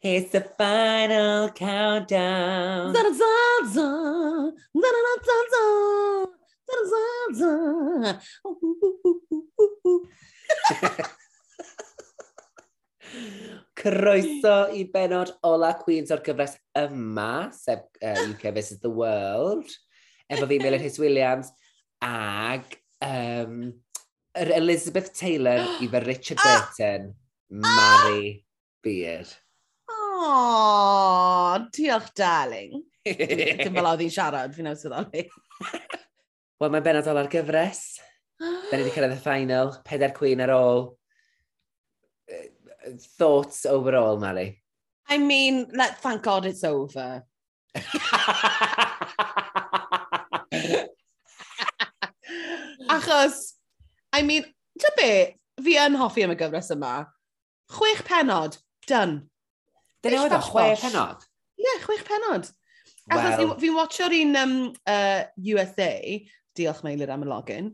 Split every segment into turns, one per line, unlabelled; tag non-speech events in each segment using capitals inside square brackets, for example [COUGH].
It's the final countdown.
Da da da da da da da da da da da da
Croeso i benod Ola Queens o'r gyfres yma, sef uh, UK vs the World, efo fi Melyn Hys Williams, ag um, Elizabeth Taylor i fy Richard [GASPS] Burton, Mary Beard.
Oh, diolch darling. Dim fel [LAUGHS] oedd hi'n siarad, fi'n awsodoli.
Wel, mae'n benodol ar gyfres. da ni wedi cyrraedd y final, pedair cwyn ar ôl. Thoughts overall, Mari?
I mean, let, thank God it's over. Achos, I mean, ty be, fi yn hoffi am y gyfres yma. Chwech penod, done.
Dyna oedd o, chwe penod?
Ie, yeah, chwech penod.
Well.
Fi'n watcho'r un um, uh, USA, diolch Meilir am y login,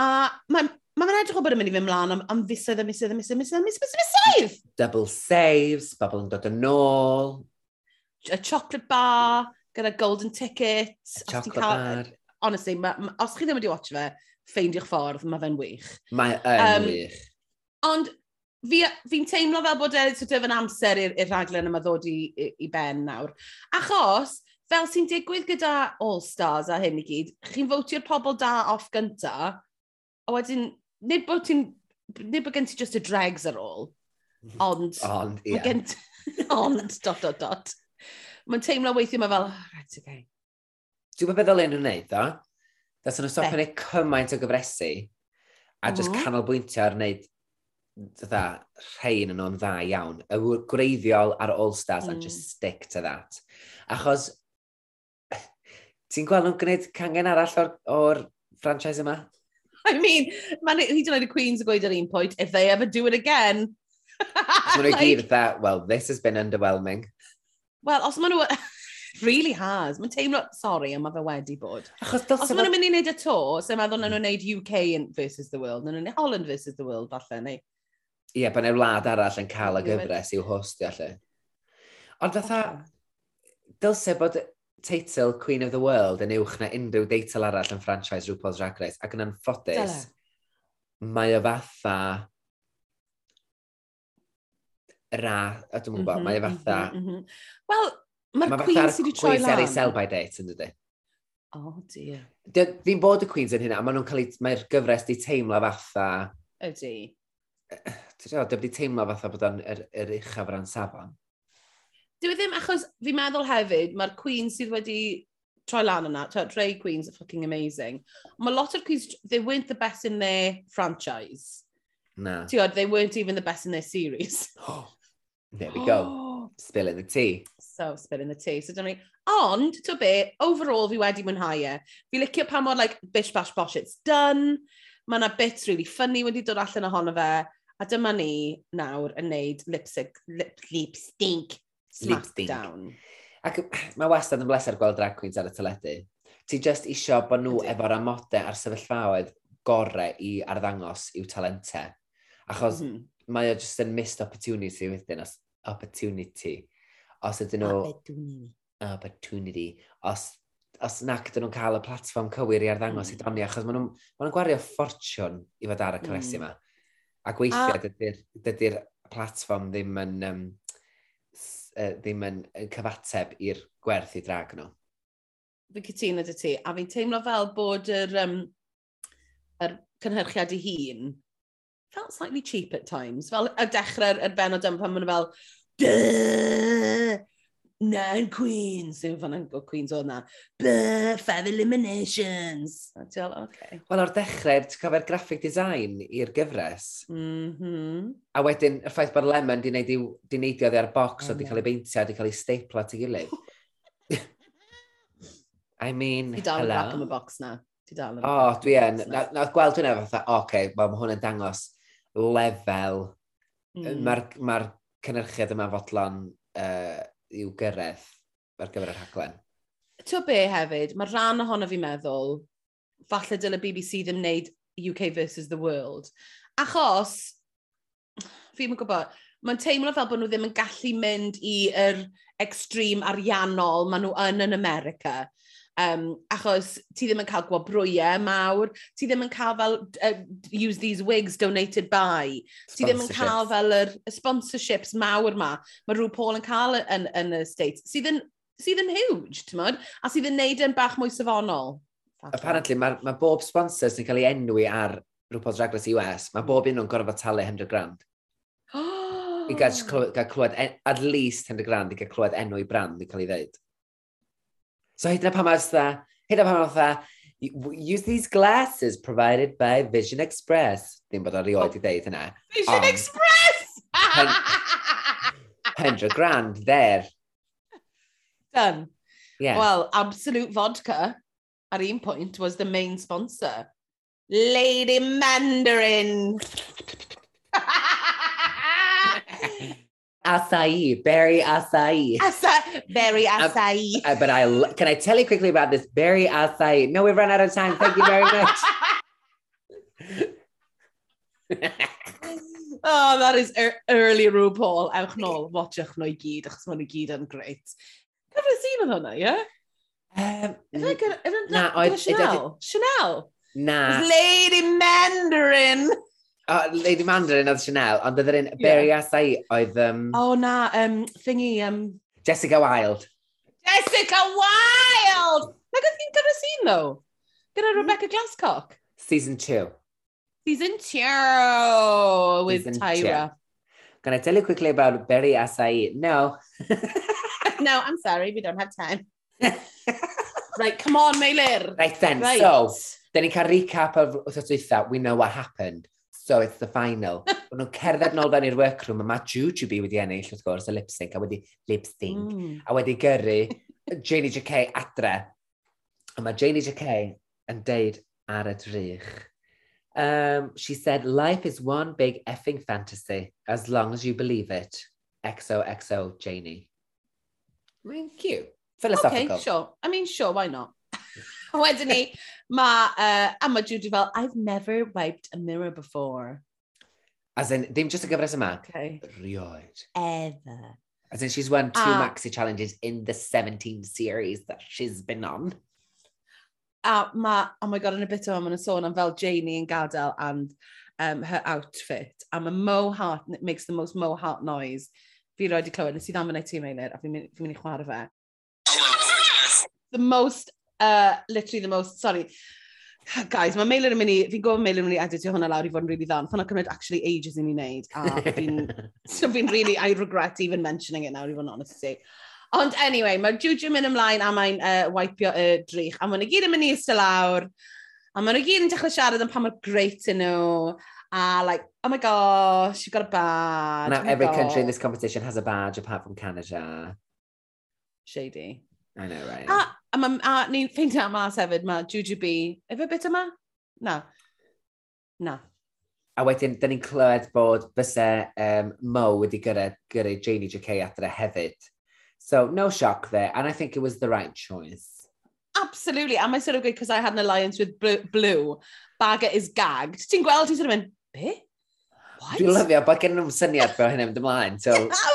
a mae'n Mae'n ma edrych o bod yn mynd i fy mlaen am, am fusoedd a misoedd a misoedd a misoedd a misoedd a misoedd!
Double saves, bobl yn dod yn ôl.
A chocolate bar, gyda golden ticket. A
chocolate
cael,
bar.
Honestly, ma, ma, os chi ddim wedi watch fe, ffeindio'ch ffordd, mae fe'n wych.
Mae yn
um,
wych.
Ond fi'n fi, teimlo fel bod e sort of yn amser i'r rhaglen yma ddod i, i, i ben nawr. Achos, fel sy'n digwydd gyda All Stars a hyn i gyd, chi'n fotio'r pobl da off gynta, a wedyn, nid bod ti'n, nid bod gen ti just y dregs ar ôl, ond,
ond,
yeah. gen, [LAUGHS] ond, dot, dot, dot. Mae'n teimlo weithio mae fel, oh, right, okay.
Dwi'n meddwl beth ddylen nhw'n neud, dda? Dda'n nhw'n stopio neud cymaint o gyfresu, a just
mm -hmm.
canolbwyntio ar wneud dda, rhain yn o'n dda iawn. Y gwreiddiol ar All-Stars
mm.
and just stick to that. Achos, [SIGHS] ti'n gweld nhw'n gwneud cangen arall o'r, or franchise yma?
I mean, man, hyd yn oed y Queens yn gweud ar un pwynt, if they ever do it again.
Mae'n [LAUGHS] like, gyd that, well, this has been underwhelming.
Well, os maen nhw... [LAUGHS] really has. Mae'n teimlo, sorry, ond mae fe wedi bod.
Achos
Os maen nhw'n mynd i wneud y to, so meddwl na nhw'n wneud UK versus the world, na nhw'n wneud Holland versus the world, falle, neu
ie, bod neu wlad arall yn cael y gyfres i'w hostio, lle. Ond fatha, dylse bod teitl Queen of the World yn uwch na unrhyw deitl arall yn franchise RuPaul's Drag Race, ac yn anffodus, mae o fatha ra, a dwi'n gwybod, mhm, mae o fatha...
Mm -hmm. Wel, mae'r
ma
Queen sydd wedi troi lan.
Mae'r Queen sydd sell by date, yn dydy.
Oh, dear.
Fi'n bod y Queens yn hynna, a maen nhw'n cael eu... Mae'r gyfres di teimlo fatha...
Ydy
ti'n siarad, wedi teimlo fatha bod o'n yr, yr uchaf ran safon.
Dwi e ddim, achos fi'n meddwl hefyd, mae'r Queen sydd wedi troi lan yna, Ray Queens are fucking amazing. Mae lot o'r Queens, they weren't the best in their franchise.
Na.
Ti'n they weren't even the best in their series. [GASPS]
There we go. [GASPS] Spill in the tea.
So, spill in the tea. So, dyna ni. Ond, to be, overall fi wedi mwynhau e. Fi licio pa mor, like, bish bash bosh, it's done mae yna bits really funny wedi dod allan ohono fe, a dyma ni nawr yn neud lipstick, lip, lip stink,
sleep stink.
smackdown.
Ac [SIGHS] mae wastad yn bleser gweld drag queens ar y teledu. Ti just isio bod nhw
Ydy.
efo'r amodau a'r sefyllfaoedd gorau i arddangos i'w talentau. Achos mm -hmm. mae o just yn missed opportunity wedyn, os opportunity. Os ydyn nhw...
Opportunity.
Opportunity. Os os nac ydyn nhw'n cael y platform cywir i arddangos mm. i hmm. doni, achos maen nhw'n ma nhw gwario ffortiwn i fod ar y cynnesu
hmm.
yma. A gweithio,
a...
dydy'r dydy platform ddim yn, um, uh, ddim yn, yn cyfateb i'r gwerth i drag nhw.
Fi'n cytuno dy ti, a fi'n teimlo fel bod yr, um, yr cynhyrchiad i hun felt slightly cheap at times. Fel y dechrau'r benod yma pan maen nhw fel, Duh! nine queens, yw fan yn queens oedd na, Bleh, five eliminations. A ti'n meddwl. Okay.
Wel, o'r dechrau, ti'n cofio'r graphic design i'r gyfres.
Mm -hmm.
A wedyn, y ffaith bod Lemon di neidio ddi ar box, mm-hmm. oedd
di
cael ei beintio, di cael ei stapla at ei gilydd. [LAUGHS] I mean, hello.
Ti dal yn rac am y box na. Ti dal yn
O,
oh,
dwi yn. Nawr gweld hwnna fatha, oce, okay, mae hwn yn dangos lefel.
Mm.
Mae'r ma cynnyrchiad yma fodlon uh, i'w gyrraedd ar gyfer y rhaglen.
To be hefyd, mae rhan ohono fi'n meddwl, falle dyle BBC ddim wneud UK versus the world. Achos, fi'n gwybod, mae'n teimlo fel bod nhw ddim yn gallu mynd i yr extreme ariannol maen nhw yn yn America um, achos ti ddim yn cael gwobrwyau mawr, ti ddim yn cael fel uh, use these wigs donated by, ti ddim yn cael fel yr sponsorships mawr ma, mae rhyw Paul yn cael yn, yn y States, sydd yn, sydd yn huge, ti'n modd, a sydd yn neud yn bach mwy safonol.
Apparently, mae ma bob sponsor sy'n cael ei enwi ar rhywbeth Race US, mae bob un o'n gorfod talu 100 grand. [GASPS] I gael, gael clywed, e, at least 100 grand i gael clywed enw i brand i cael ei ddeud. So hyd yna pa mae'r dda, hyd yna pa mae'r use these glasses provided by Vision Express. Ddim bod o'r rioed i oh, ddeud hynna.
Vision um, Express!
100 [LAUGHS] grand, there.
Done. Yeah. Well, Absolute Vodka, at un point, was the main sponsor. Lady Mandarin.
Acai, berry acai.
Asa berry acai.
Uh, but I can I tell you quickly about this berry acai? No, we've run out of time. Thank you very much. [LAUGHS] [LAUGHS]
oh, that is er early RuPaul. Ewch nôl, watchach nhw i gyd, achos maen nhw gyd yn great. Gyfres un oedd hwnna, ie? Um. Chanel? Chanel?
Na.
Lady Mandarin.
Oh, Lady Mandarin oedd Chanel, ond oedd yr un Barry yeah. Asai oedd... Um,
oh, na, um, thingy... Um...
Jessica Wilde.
Jessica Wilde! Na oedd hi'n gyda sy'n, nhw? Gyda Rebecca Glasscock?
Season 2.
Season 2 with Season Tyra. Two.
Can I tell you quickly about Berry Asai? No. [LAUGHS]
no, I'm sorry, we don't have time. [LAUGHS] right, come on, Meilir.
Right then, right. so, then ni cael recap of wrth dwytha, we know what happened so it's the final. [LAUGHS] Ond nhw'n cerdded nôl fewn i'r workroom, a mae Jujubee wedi ennill, wrth gwrs, y lip-sync, a wedi lip-sync, mm. a wedi gyrru [LAUGHS] Janie J.K. adre. A mae Janie J.K. yn deud ar y drych. Um, she said, life is one big effing fantasy, as long as you believe it. XOXO Janie. Mae'n cute. Philosophical.
Okay, sure. I mean, sure, why not? [LAUGHS] Wedyn ni, Mae, uh, a mae Judy fel, I've never wiped a mirror before.
As in, ddim just y gyfres yma.
Okay.
Rioed.
Ever.
As in, she's won two a, maxi challenges in the 17 series that she's been on.
A mae, oh my god, yn y bit o'n yn sôn am fel Janie yn gadael and um, her outfit. A mae Mo Hart, it makes the most Mo Hart noise. Fi roed i clywed, nes i ddam yn ei tîm eilir, a fi'n mynd i chwarae fe. Oh the most uh, literally the most, sorry. Guys, mae Meilir yn mynd i, fi'n gofyn Meilir yn mynd i editio hwnna lawr i fod yn really ddan. ond cymryd actually ages i ni wneud, a fi'n [LAUGHS] so fi'n really, I regret even mentioning it now, i fod yn honest i Ond anyway, mae Juju mynd ymlaen a mae'n uh, wipio y drych, a maen nhw gyd yn mynd i ystod lawr, a maen nhw gyd yn dechrau siarad am pa mor great yn nhw, a like, oh my gosh, you've got a badge.
Now, oh every gosh. country in this competition has a badge apart from Canada.
Shady.
I know, right?
A A, ma, a ni'n ffeindio mas hefyd, mae Juju B, efe bit yma? Na. Na.
A wedyn, da ni'n clywed bod fyse um, Mo wedi gyrraedd gyrru Janie JK adre hefyd. So, no shock there, and I think it was the right choice.
Absolutely, and my sort of good because I had an alliance with Blue. Bagger is gagged. Ti'n gweld, ti'n sort of mynd, be?
What? Dwi'n lyfio bod gen nhw'n syniad fel hynny'n ymlaen.
So, [LAUGHS]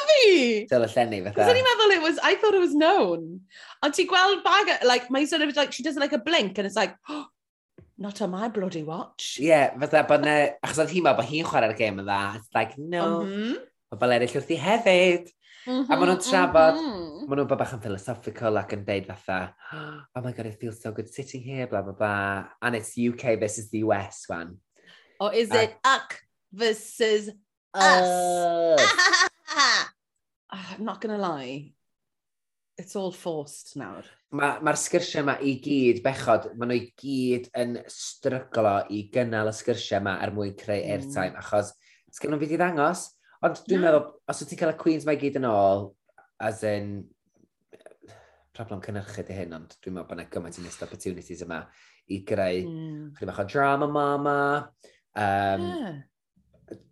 Dyl y llenni, fatha.
Cos o'n i'n meddwl it was, I thought it was known. Ond ti gweld bag, like, mae sort of, like, she does like a blink, and it's like, oh, not on my bloody watch.
Ie, yeah, fatha bod ne, achos oedd hi'n meddwl bod hi'n chwarae'r gêm yn dda. It's like, no, mm -hmm. mae bel eraill wrth i hefyd. Mm -hmm, a maen nhw'n mm-hmm, trafod, mm -hmm. maen nhw'n bach yn philosophical ac yn deud fatha, oh my god, it feels so good sitting here, bla bla bla. And it's UK versus the US one.
Or is uh, it ac versus us? us. [LAUGHS] Ah, I'm not gonna lie, it's all forced nawr.
Mae'r ma, sgyrsiau yma i gyd, bechod, maen nhw i gyd yn stryglo i gynnal y sgyrsiau yma er mwyn creu mm. airtime, achos sgan nhw'n fydd i ddangos. Ond dwi'n meddwl, os wyt ti'n cael y Queens mae i gyd yn ôl, as in, problem cynnyrchu di hyn, ond dwi'n meddwl bod yna gymaint i missed opportunities yma i greu mm. chydig bach o drama mama, um, yeah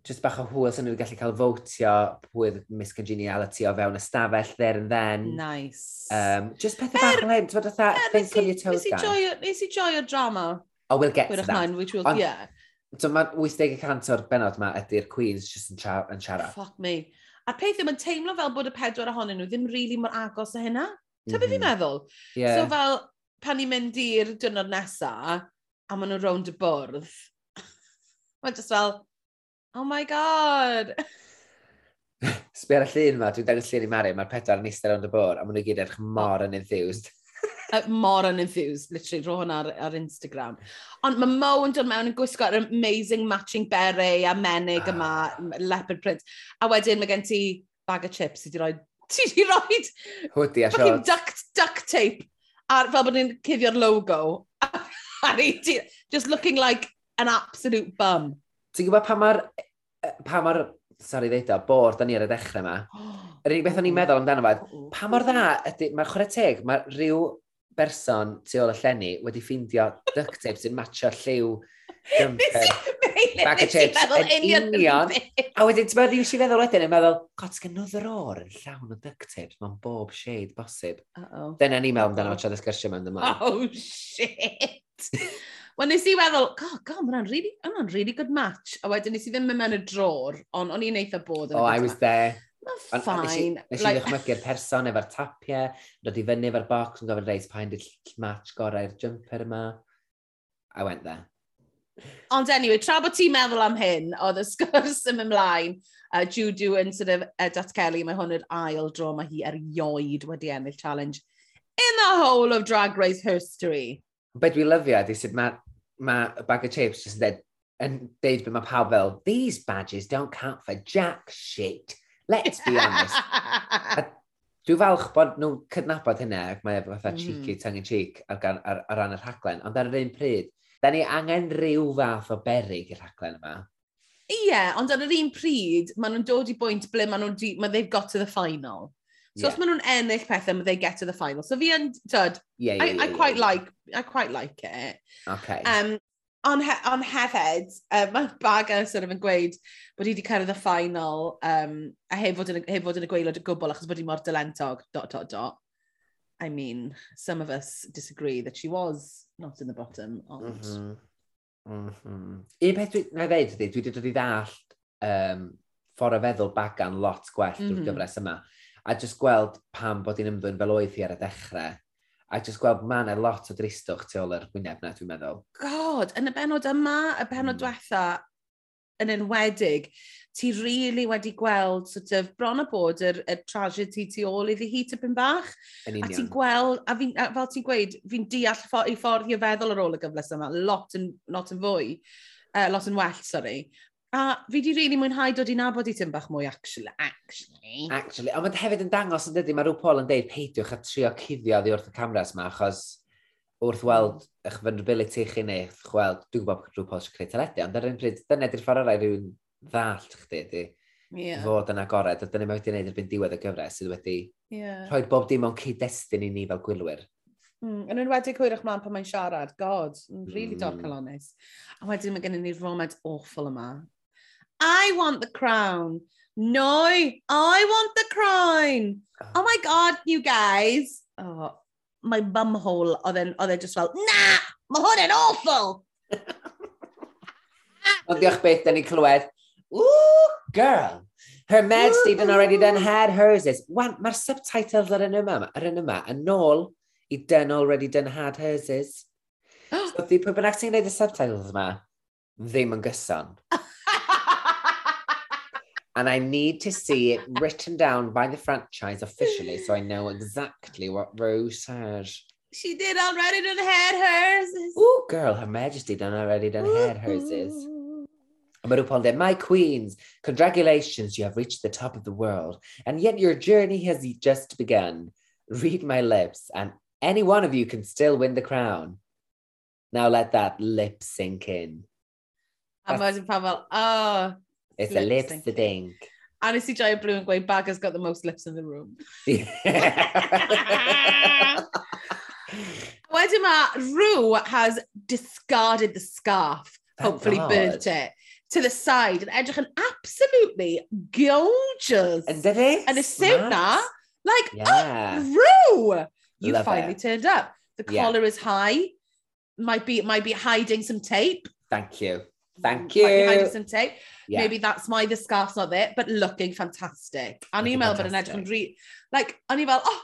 just bach o hwyl sy'n nhw'n gallu cael fotio pwy'r miscongeniality o fewn ystafell there and then.
Nice.
Um, just pethau er, bach yn hyn, ti'n fawr er, think on your toes
gan. Nes i joy o drama.
Oh, we'll get to that.
Mine, which we'll, Ond, yeah.
So mae 80% o'r benod yma ydy'r Queen's just yn, yn siarad.
Fuck me. A'r peth yw, mae'n teimlo fel bod y pedwar ohonyn nhw ddim rili really mor agos o hynna. Ta mm -hmm. beth fi'n
mhm.
meddwl?
Yeah.
So fel, pan ni'n mynd i'r dynod nesaf, a maen nhw rownd y bwrdd, [LAUGHS] mae'n just fel, Oh my god! [LAUGHS]
Sbi ar y llun yma, dwi'n dangos llun i Mari, mae'r pedwar yn eistedd ond y bwr, a maen nhw gyd edrych mor yn enthused.
uh, [LAUGHS] mor unenthused, literally, ro hwnna ar, ar Instagram. Ond mae Mo yn dod mewn yn gwisgo gwisgo'r amazing matching beret a menig yma, ah. leopard print. A wedyn mae gen ti bag o chips sydd wedi rhoi... [LAUGHS] Ti wedi rhoi...
Hwdi a shorts.
Duct, duct tape. A fel bod ni'n cuddio'r logo. Just looking like an absolute bum.
Ti'n gwybod pa mae'r pa mor, sori ddeud o, bor da ni ar y dechrau yma. [GASPS] Yr unig beth o'n i'n meddwl amdano fe, pa mor dda ydy, mae'r chwarae teg, mae rhyw berson tu ôl y llenni wedi ffeindio duct tape sy'n matcho lliw [LAUGHS] jumper, bag of chips, yn union. A wedyn, ti'n meddwl, nes i feddwl wedyn, yn meddwl, god, sgan another o'r yn llawn o duct tapes, mae'n bob shade bosib.
Uh -oh.
Dyna ni'n meddwl amdano fo tra ddysgyrsiau mewn dyma.
Oh, shit! [LAUGHS] Wel, nes i weddwl, god, god, mae'n really, ma really good match. A wedyn nes i ddim yn mewn y dror, ond o'n i'n eitha bod yn
Oh, I was there.
Mae'n
ffain. Nes i like... ddychmygu'r person efo'r tapiau, dod i fyny efo'r box yn gofyn reis pa'n dill match gorau'r jumper yma. I went there.
Ond anyway, tra bod ti'n meddwl am hyn, oedd y [LAUGHS] sgwrs yn ymlaen, uh, Juju yn sort of uh, datgelu, mae hwn yr ail dro mae hi erioed wedi ennill challenge in the whole of Drag Race history.
Be dwi'n lyfio ydy sut mae mae bag of chips yn dweud, yn deud beth mae pawb fel, these badges don't count for jack shit. Let's be honest. dwi'n falch bod nhw'n cydnabod hynna ac mae e fatha
mm.
cheeky, tongue in cheek ar, gan, ar, ar ran y rhaglen. Ond ar yr un pryd, da ni angen rhyw fath o berig i'r rhaglen yma.
Ie, yeah, ond ar yr un pryd, maen nhw'n dod i bwynt ble maen nhw'n... Di... Ma they've got to the final. So
yeah.
os maen nhw'n ennill pethau, mae they get to the final. So fi yn, tyd,
yeah, yeah,
I,
yeah,
I, quite
yeah.
like, I quite like it.
Okay.
Um, on, he, on hefyd, uh, mae Baga sort of yn gweud bod hi wedi cyrraedd y final um, a heb fod, yn, heb fod yn y gweilod y gwbl achos bod hi mor dylentog, dot, dot, dot. I mean, some of us disagree that she was not in the bottom, ond... Mm
-hmm. Mm -hmm. Un peth dwi, na ddeud ydy, dwi wedi dod i ddall um, ffordd o feddwl bagan lot gwell mm -hmm. drwy'r
mm-hmm.
gyfres yma a just gweld pam bod hi'n ymddwyn fel oedd hi ar y dechrau. A just gweld ma na lot o dristwch tu ôl yr wyneb na, dwi'n meddwl.
God, yn y benod yma, y benod
mm.
diwetha, yn enwedig, ti rili really wedi gweld sort of, bron o bod yr, y tragedy tu ôl iddi hi tipyn bach.
Yn
A ti'n gweld, a, fi, a fel ti'n gweud, fi'n deall ffo, i ffordd i feddwl ar ôl y gyfles yma, lot yn, lot yn fwy, uh, lot yn well, sorry. A fi di really mwynhau dod i nabod i Tim bach mwy, actually. Actually.
Actually. Ond mae'n hefyd yn dangos yn dydy, mae rhyw Paul yn deud peidiwch a trio cuddio ddi wrth y cameras yma, achos wrth weld mm. eich vulnerability chi neu eich gweld, dwi'n gwybod bod rhyw Paul eisiau creu teledu, ond ar un pryd, dyna di'r ffordd arall rhywun ddallt chdi, di
yeah.
fod yn agored, a dyna mae wedi gwneud erbyn diwedd y gyfres sydd wedi
yeah.
rhoi bob dim o'n cyd-destun i ni fel gwylwyr.
Mm, yn enwedig hwyrach mlaen pan mae'n siarad, god, yn really
mm.
dark and honest. A wedyn mae gennym ni'r foment awful yma I want the crown. No, I want the crown. Ah. Oh my God, you guys. Oh, my bum hole oedd e'n oedd e just fel, na, mae hwn yn awful. [LAUGHS]
Ond diolch beth, da ni clywed. Ooh, girl, her med's Stephen, already done had hers is. Wan, mae'r subtitles ar yn yma, ar yn yma, yn ôl i done already done had hers is. [GASPS] so, di pwy bynnag sy'n gwneud y subtitles yma, ddim yn gyson. [LAUGHS] And I need to see it written down by the franchise officially so I know exactly what Rose said.
She did already done had hers.
Ooh, girl, her majesty done already done had hers is. Mae Paul my queens, congratulations, you have reached the top of the world, and yet your journey has just begun. Read my lips, and any one of you can still win the crown. Now let that lip sink in.
A wedyn pan fel, oh.
It's a lip
Lip
stink.
A nes i joio blue and gweud, Bagger's got the most lips in the room. Wedyn ma, Rue has discarded the scarf,
Thank
hopefully
God.
burnt it, to the side and edrych yn absolutely gorgeous.
And did it?
And a suit na, like, oh,
Yeah.
oh, Rue! You
Love
finally
it.
turned up. The
Yeah.
collar is high. Might be, might be hiding some tape.
Thank you. Thank you.
Behind tape.
Yeah.
Maybe that's why the scarf's not there, but looking fantastic. A
ni'n
meddwl bod yn edrych yn rhi... Like, a i fel, oh,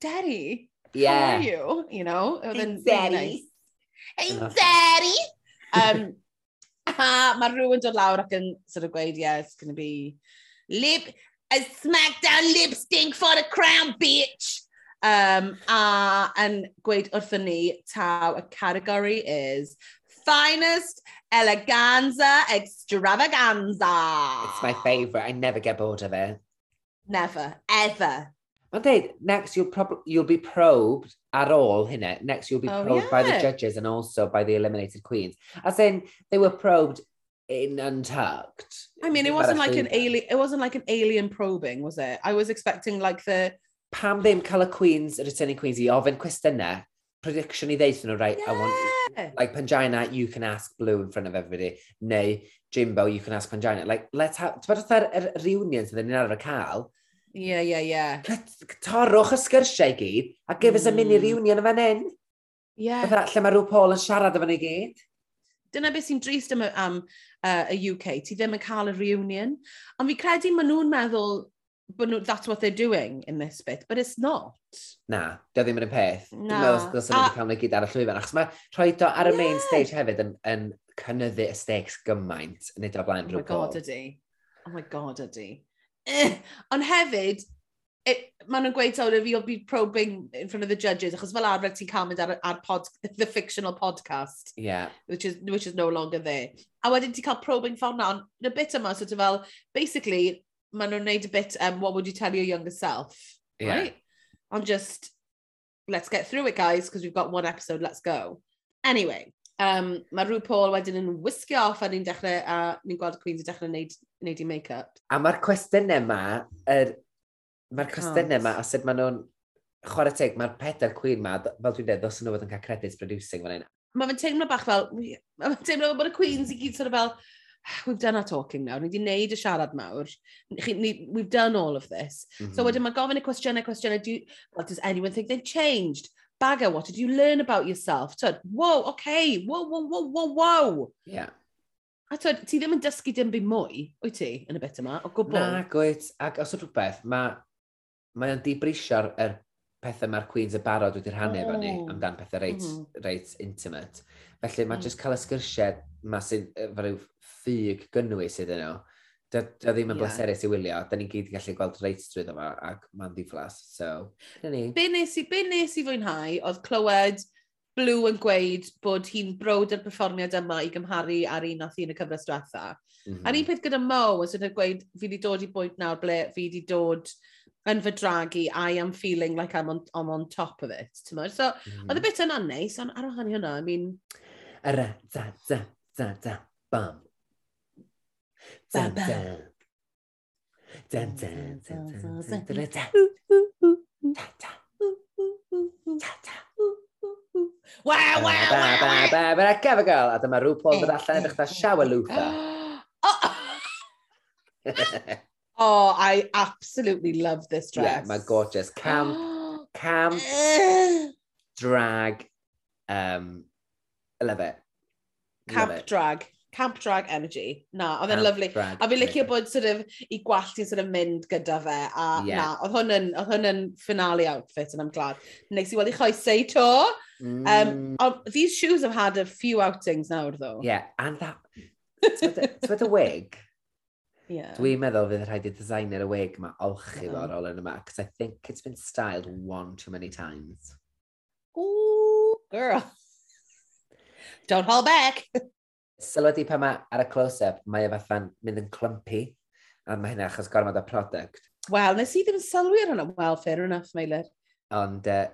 Daddy,
yeah.
how are you? You know? Oedd yn
Daddy.
Nice. Hey,
oh.
Daddy! [LAUGHS] Um, a mae rhywun dod lawr ac yn sort of gweud, yeah, it's going to be lip, a smackdown lip stink for the crown, bitch! Um, a yn gweud wrthyn ni taw y category is finest eleganza extravaganza.
It's my favourite. I never get bored of it.
Never, ever.
Mae'n dweud, next you'll, prob you'll be probed at all hynny. Next you'll be
Oh,
probed by the judges and also by the eliminated queens. As in, they were probed in Untucked.
I mean, it wasn't like an alien. It wasn't like an alien probing, was it? I was expecting like the
Pam ddim cael y queens, y returning queens i ofyn cwestiynau, prediction i ddeithio nhw, right, yeah. I want, like Pangina, you can ask Blue in front of everybody, neu Jimbo, you can ask Pangina. Like, let's have, ti'n bod o'r reunion sydd ni'n arfer cael,
Yeah, yeah, yeah.
Let, Torwch y sgyrsiau i gyd, a give mm. us a mini
mm.
reunion fan hyn.
Yeah.
Fytha, lle mae rhyw Paul yn siarad efo ni gyd.
Dyna beth sy'n drist am, am uh, y UK. Ti ddim yn cael y reunion. Ond fi credu maen nhw'n meddwl but no, that's what they're doing in this bit, but it's not.
Na, dio e ddim yn y peth.
Na.
Dwi'n meddwl dylsyn nhw'n cael ei gyd ar y llwyfan, achos mae rhoi do ar y main stage hefyd yn, yn cynnyddu y stakes gymaint yn nid o blaen
oh rhywbeth.
Oh
my
god,
ydy. Oh my god, ydy. Eh, ond hefyd, maen nhw'n gweud sawr, you'll be probing in front of the judges, achos fel arfer ti'n cael mynd ar, ar pod, the fictional podcast,
yeah.
which, is, which is no longer there. A wedyn ti'n cael probing ffordd na, ond y bit yma, sort of fel, basically, maen nhw'n neud a bit, um, what would you tell your younger self?
Yeah.
Right? I'm just, let's get through it, guys, because we've got one episode, let's go. Anyway, um, mae rhyw Paul wedyn yn wisgo off a ni'n dechrau, a ni'n gweld Queen's yn dechrau neud, neud i make-up.
A mae'r cwestiynau yma, er, mae'r cwestiynau yma, a sut maen nhw'n, chwarae teg, mae'r pedair Queen yma, fel dwi'n dweud, os nhw fod yn cael credits producing fan hyn.
Mae fe'n teimlo bach fel, mae'n teimlo bod y Queens i gyd sort of fel, we've done our talking now, ni wedi neud y siarad mawr, Chi, ni, we've done all of this.
Mm -hmm.
So mhm. wedyn mae gofyn y cwestiynau, cwestiynau, do, well, does anyone think they've changed? Bagger, what did you learn about yourself? Tyd, whoa, okay, whoa, whoa, whoa, whoa, whoa.
Yeah.
A tyd, ti ddim yn dysgu dim byd mwy, wyt ti, yn y bit yma, o gwbl.
Na, gwyt. Ac os ydw beth, mae mae o'n dibrysio'r er pethau mae'r Queens y barod wedi rhannu oh. efo ni
oh.
amdan pethau reit,
mm -hmm.
reit intimate. Felly mae
mm.
just cael y sgyrsiau mae sy'n fel rhyw ffug gynnwys iddyn nhw. Da, da ddim yn
yeah.
bleserus i wylio, da ni'n gyd yn gallu gweld reit drwy yma ac mae'n ddiflas, so, na ni.
Be nes i, be nes i fwynhau oedd clywed Blue yn gweud bod hi'n brod yr perfformiad yma i gymharu ar un nath un y cyfres diwetha.
Mm -hmm.
A'r un peth gyda Mo, os ydych e gweud, fi wedi dod i bwynt nawr ble fi wedi dod yn fy dragu, I am feeling like I'm on, I'm on top of it. So,
mm -hmm.
oedd y bit yna'n neis, ond ar wahân i hwnna, I mean...
Ara, da, da, da, da, bam, Dan, dan. Dan,
dan, dan,
dan, dan,
dan,
dan.
Waw,
waw, waw, waw. Mae'n gefagol. A dyma rhyw pol dod eh, allan eh, edrych da siawa lwtha.
Oh, I absolutely love this dress.
Yeah, mae'n gorgeous. Camp, [GASPS] camp, eh. drag, um, I love it.
Camp love
it.
drag camp drag energy. Na, oedd e'n lyflu. A fi'n licio bod sort of, i gwallt i'n sort of mynd gyda fe. A
yeah.
na, oedd hwn yn, oedd hwn yn finale outfit yn ymglad. Nes i weld i choesau to.
Um, mm.
Um, these shoes have had a few outings nawr, though.
Yeah, and that... Tywed y wig? [LAUGHS]
Yeah.
Dwi'n meddwl fydd rhaid i designer y wig mae olchi
yeah.
Uh-huh. ar ôl yn yma, because I think it's been styled one too many times.
Ooh, girl. [LAUGHS] Don't hold back. [LAUGHS]
sylwedi pan mae ar y close-up, mae e fatha'n mynd yn clumpy, a mae hynna achos gormod o product.
Wel, nes i ddim sylwi ar hwnna. Wel, fair enough, Meilir.
Ond uh,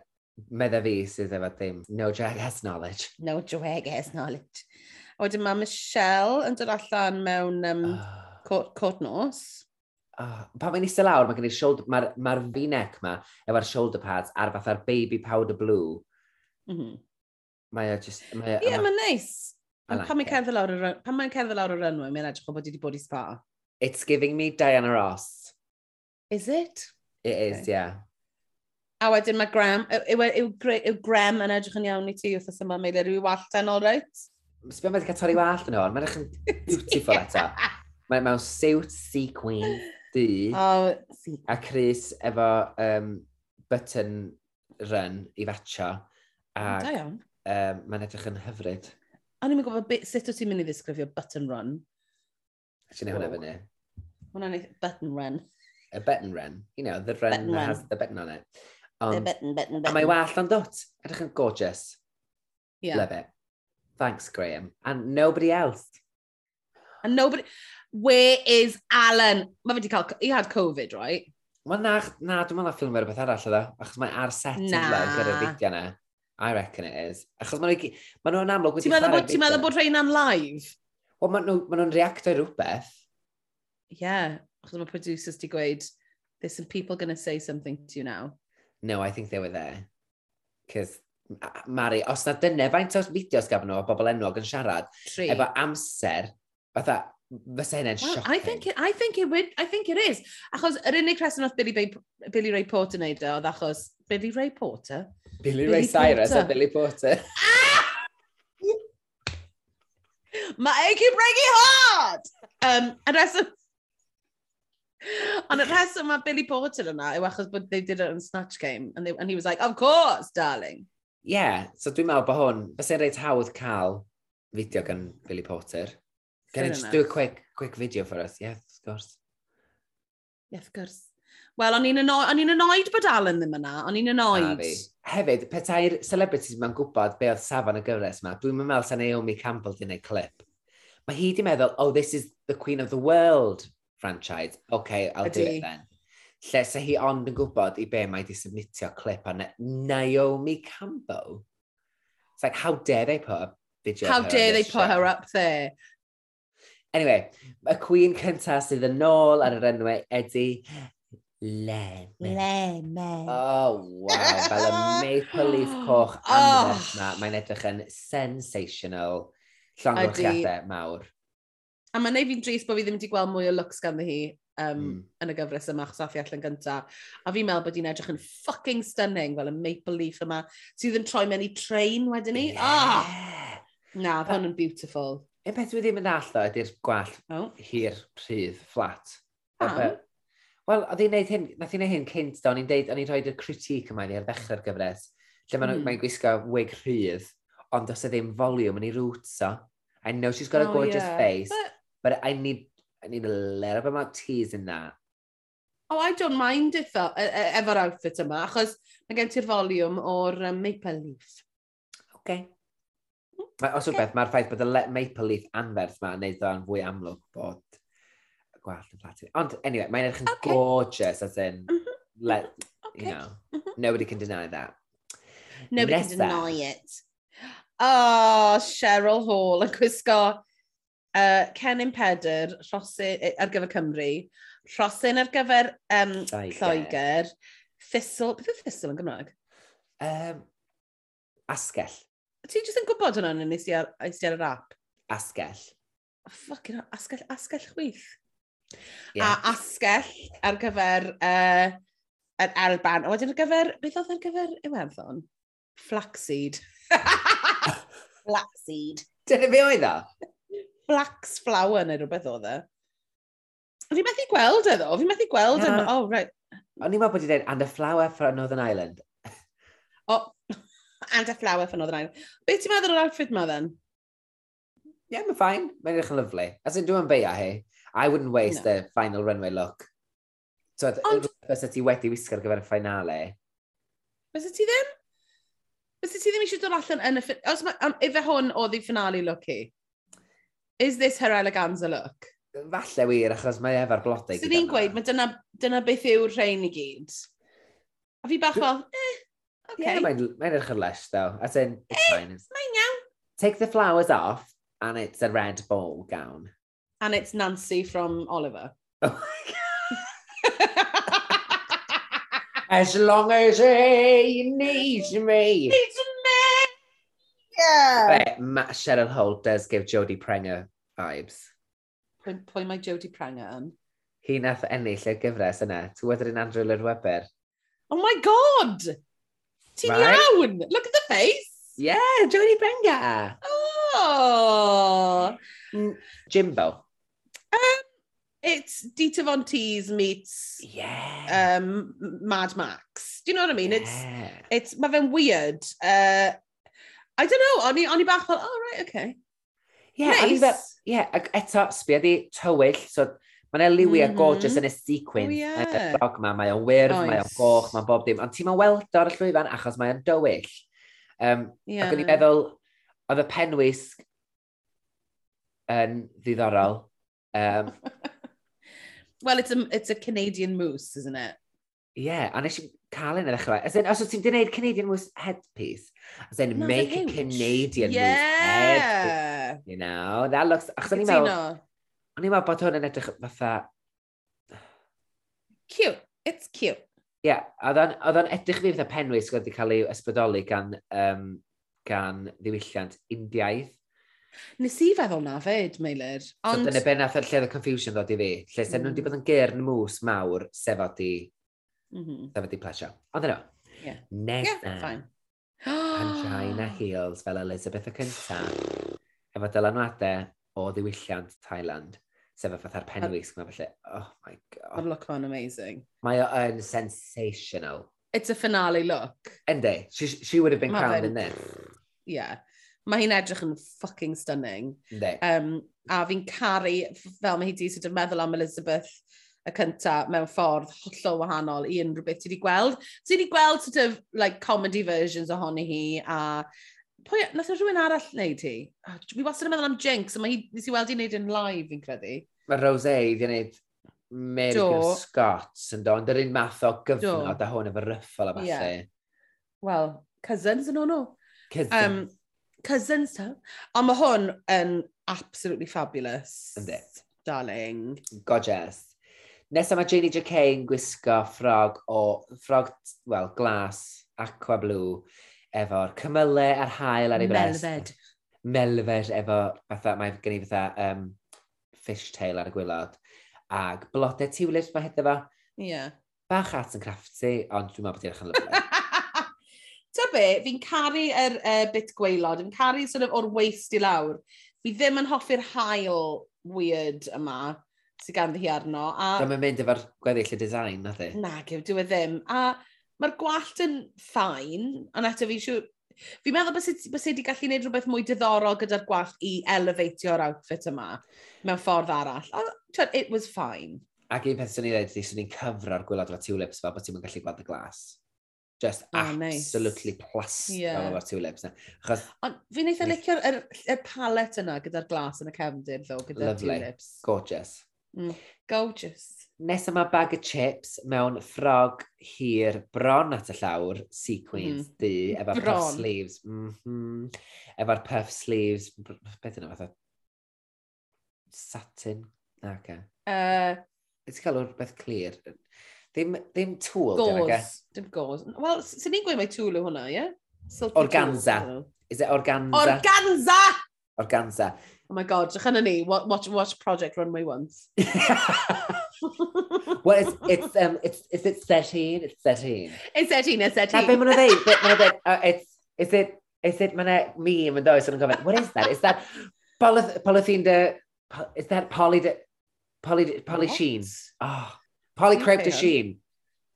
medda fi sydd efo ddim. No drag has knowledge.
No drag has knowledge. A wedyn mae Michelle yn dod allan mewn um,
oh.
Ah. court, court nos.
Oh, pan mae'n eistedd lawr, mae gen i'r shoulder, mae'r ma, ma v-neck ma, efo'r shoulder pads, a'r fatha'r baby powder blue.
Mm -hmm.
Mae o just... Mae
o, yeah, mae'n
ma
nice
like
pan mae'n cerdded lawr y pan mae'n cerdded lawr y runway, mae'n edrych o bod wedi bod i spa.
It's giving me Diana Ross.
Is it?
It is,
okay.
yeah.
A wedyn mae Graham, yw, yw, yw Graham yn edrych yn iawn i ti wrth yma, mae'n rhyw wallt yn all right?
Sbio so, mae'n cael torri wallt yn hwn, mae'n edrych yn beautiful [LAUGHS] eto. Mae'n mewn siwt sequin du.
Oh,
a Chris efo um, button run i fatio. Ac,
da iawn.
Um, mae'n edrych yn hyfryd.
O'n i'n gwybod beth, sut o ti'n mynd i ddisgrifio button run?
Ti'n ei hwnna fyny?
Hwnna'n ei button run.
A button run. You know, the run
button
that
run.
has the button on it.
Ond, the
button,
button, button.
A mae wall ond dot. Edrych yn gorgeous.
Yeah.
Love it. Thanks, Graham. And nobody else.
And nobody... Where is Alan? Mae fe wedi cael... He had Covid, right?
Wel na, na, dwi'n meddwl ffilm ar y beth arall, ydw. Achos mae ar set
na.
gyda'r fideo yna. I reckon it is. Achos maen nhw'n ma nhw amlwg wedi chwarae
beidio. Ti'n meddwl bod rhain live?
Wel, maen nhw'n ma nhw rhywbeth.
Ie, yeah, achos mae producers di gweud, there's some people going to say something to you now.
No, I think they were there. Cys, Mari, os na dyna faint o fideos gaf nhw o bobl enwog yn siarad,
Tri.
efo amser, fatha, fysa hynny'n
well,
shocking.
I think, it, I, think it would, I think it is. Achos, yr unig rheswm oedd Billy, Bay, Billy Ray Porter wneud o, oedd achos Billy Ray Porter
Billy Ray Cyrus a Billy Porter. [LAUGHS]
Mae ei cyn bregu hard! Um, a reswm... Ond y reswm mae Billy Porter yna yw achos bod they did it on Snatch Game and, they, and he was like, of course, darling.
Yeah, so dwi'n meddwl bod hwn, bysai'n reit hawdd cael fideo gan Billy Porter. Can I just do a quick, quick video for us? Yeah, of course.
Yeah, of course. Wel, o'n i'n annoyed, on annoyed bod Alan ddim yna, o'n i'n annoyed.
Hefyd, petai'r celebrities ma'n gwybod be oedd safon y gyfres yma, dwi'n meddwl sa Naomi Campbell di wneud clip. Mae hi di meddwl, oh, this is the Queen of the World franchise. OK, I'll Ydy.
do
it then. Lle sa hi ond yn gwybod i be mae di submitio clip o Naomi Campbell. It's like, how dare they put a video
How dare they put
show.
her up there?
Anyway, y Queen cyntaf sydd yn ôl ar yr enwau Eddie Leme.
Lemon.
Oh, wow. Fel y maple leaf [GASPS] coch
amlwg
oh. ma. Mae'n edrych yn sensational. Llongolchiadau mawr.
A mae'n neud fi'n dris bod fi ddim wedi gweld mwy o looks ganddi hi um,
mm.
yn y gyfres yma, achos affi allan gynta. A fi'n meddwl bod hi'n edrych yn fucking stunning, fel y maple leaf yma, sydd yn troi mewn i train wedyn ni.
Yeah.
Oh! Na, hwn yn beautiful.
Y beth dwi ddim yn all o ydy'r gwall
oh.
hir, rhydd, flat.
Pam?
Wel, oedd hi'n neud hyn, nath hi'n neud hyn cynt, do, o'n i'n deud, o'n i'n rhoi'r critique yma ni ar ddechrau'r gyfres, lle hmm. mae'n
mm.
mae gwisgo wig rhydd, ond does e ddim volume yn ei roots o. I know she's got
oh, a
gorgeous
yeah.
face,
but...
but I need, I need a little bit more tease in that.
Oh, I don't mind if, it fel, e- efo'r outfit yma, achos mae gen ti'r volume o'r um, maple leaf. Oce.
Okay. Hmm, mae, os okay. wbeth, mae'r ffaith bod y maple leaf anferth yma yn neud o'n fwy amlwg bod gwallt yn fflat. Ond, anyway, mae'n edrych yn
okay.
gorgeous, as in,
mm
let, mhm.
okay.
you know,
mhm.
nobody can deny that.
Nobody
Nesa.
can deny it. Oh, Cheryl Hall yn gwisgo uh, Cenyn Pedr, Rhosyn ar gyfer Cymru, Rhosyn ar gyfer um,
Lloegr,
Thistle, beth yw Thistle yn Gymraeg?
Um, asgell.
Ti jyst yn gwybod hwnna yn nes i ar, ar, ar, ar,
ar,
ar, fucking ar, ar, ar,
Yeah.
A asgell ar gyfer uh, yr Elban. A wedyn ar gyfer, beth oedd ar gyfer Iwerddon? Flaxseed. [LAUGHS] Flaxseed.
Dyna fe oedd o?
Flax flower neu rhywbeth oedd e. Fi methu gweld e ddo, fi methu gweld yeah.
e.
Oh, right.
O'n i'n meddwl bod i dweud, [LAUGHS] and a flower for Northern Ireland.
o, and a flower for Northern Ireland. Beth ti'n meddwl o'r outfit ma then?
Ie, yeah, mae'n ffain. Mae'n edrych yn lyflu. As in, dwi'n beia hi. I wouldn't waste
no.
their final runway look. So,
Ond...
Fysa ti wedi wisgo ar gyfer y ffinalau?
Fysa ti ddim? Fysa ti ddim eisiau dod allan yn y... Os mae... Ife hwn oedd ei ffinalu look hi? Is this her eleganza look?
Falle wir, achos mae efo'r blodau.
So ni'n gweud, mae dyna, dyna beth yw'r rhain i gyd. A fi bach fel, eh, okay.
Yeah, mae'n mae edrych yn lesh, though. As in, it's eh, fine.
Mae'n iawn.
Take the flowers off, and it's a red ball gown
and it's Nancy from Oliver.
Oh [LAUGHS] as long as he needs me.
Needs me. Yeah.
But Matt Cheryl Holt does give Jodie Prenger vibes.
Pwy, pwy mae Jodie Prenger yn?
Hi nath ennill y gyfres yna. Tywedr yn Andrew Lloyd Webber.
Oh my god! Ti'n
right?
iawn! Look at the face!
Yeah, Jodie Prenger!
Oh!
Jimbo
it's Dita Von Teese meets
yeah.
um, Mad Max. Do you know what I mean?
Yeah.
It's, it's, mae fe'n weird. Uh, I don't know, o'n i, on i bach fel, oh, right, okay.
Yeah, nice. fel, yeah, ac eto, sbio di tywyll, so mae'n yna liwi mm -hmm. a gorgeous yn y sequin.
Oh,
yeah. Y ddog yma, mae o'n wyrdd, nice. mae o'n goch, mae'n bob dim. Ond ti'n ma'n weld o'r llwyfan achos mae o'n dywyll. Um,
yeah.
Ac o'n i'n meddwl, oedd y penwisg yn ddiddorol. Um,
well, it's a, it's a Canadian moose, isn't it?
Yeah, a nes i cael un e yn ddechrau. As in, os wyt ti'n gwneud Canadian moose headpiece, as in,
no,
make a Canadian yeah. moose headpiece. You know, that looks... Achos o'n i'n meddwl... O'n i'n meddwl bod hwn yn edrych fatha...
Cute. It's cute.
Ie, yeah, oedd o'n edrych fi fatha penwys oedd wedi cael ei ysbrydoli gan, um, gan ddiwylliant Indiaidd.
Nes i feddwl na fyd, Meilir. Ond...
So dyna be nath lle oedd y confusion ddod i fi. Lle sef mm. nhw'n hmm. di bod yn gyrn mws mawr sef oedd i...
Mm -hmm.
Sef oedd i plesio. Ond yno.
Yeah.
Nesa.
Yeah, fine.
Angina [GASPS] Heels fel Elizabeth y cynta. efo dylanwadau o ddiwylliant Thailand. Sef oedd fatha'r penwys. Oh my god.
Mae'n look fan amazing.
Mae o yn sensational.
It's a finale look.
Ende. She, she would have been crowned in this.
Yeah mae hi'n edrych yn fucking stunning.
Ne.
Um, a fi'n caru, fel mae hi di sort of meddwl am Elizabeth y cynta mewn ffordd hollol wahanol i unrhyw beth ti wedi gweld. Ti wedi gweld sort of like comedy versions ohoni hi a pwy, nath e o rhywun arall wneud hi? Oh, fi wastad yn meddwl am Jinx, a mae hi nes i weld hi'n wneud yn live fi'n credu.
Mae Rose wedi wneud
Mary
Scots yn do, ond yr un math o gyfnod
Do.
a hwn efo ryffel a falle.
Yeah. Wel, cousins yn o'n nhw.
Cousins.
Um, Cousins to. Ond mae hwn yn absolutely fabulous.
Yndi.
Darling.
Gorgeous. Nesa mae Janie JK yn gwisgo ffrog o, ffrog, wel, glas, aqua blue, efo'r cymylau a'r hael ar ei brest.
Melfed.
Melfed efo, fatha, mae gen i fatha um, fishtail ar y gwylod. Ag blodau tulips mae hyd efo.
Ie. Yeah.
Bach at yn crafty, ond dwi'n meddwl bod i'n edrych yn lyflu. [LAUGHS]
ta be, fi'n caru yr uh, bit gweilod, fi'n caru sort of, o'r waist i lawr. Fi ddim yn hoffi'r hael weird yma sydd ganddi hi arno. A...
Da mynd efo'r gweddill y design, nath e?
Na, gyw, dwi e ddim. A mae'r gwallt yn ffain, ond eto fi siw... Fi'n meddwl bys i wedi gallu gwneud rhywbeth mwy diddorol gyda'r gwallt i elevatio'r outfit yma mewn ffordd arall. A, it was fine.
Ac un peth sy'n ei ddweud, sy'n ni'n cyfro'r gwylod o tulips fel bod ti'n gallu gweld y glas just
oh,
absolutely nice.
plastig
yeah. o'r tulips. Achos...
Ond fi'n eitha licio'r er, er palet yna gyda'r glas yn y cefndir, ddo, gyda'r tulips.
Gorgeous.
Mm, gorgeous.
Nes yma bag of chips mewn ffrog hir bron at y llawr, sequins, mm. di, efo puff sleeves. Mm -hmm. Efo'r puff sleeves, beth yna fatha? Satin? Na, okay.
Uh,
Ti'n cael o'r beth clir? Ddim, ddim tŵl,
Gauze. Dim gauze. Wel, sy'n ni'n gweud mai tŵl yw hwnna, ie? Yeah?
Organza.
Tool,
Is it organza?
Organza!
Organza.
Oh my god, drach yna ni, watch, watch Project Runway once. [LAUGHS]
well, it's, it's, um, it's, is it 13? It's 13.
It's 13, it's 13.
Na, be ma'n dweud, be ma'n dweud, uh, it's, is it, is it, mae'n meme yn dweud, sy'n gofyn, what is that? Is that polyth polythene, poly, is that poly, de, poly, poly,
poly
sheens? Oh. Polly Crepe
dy
Sheen.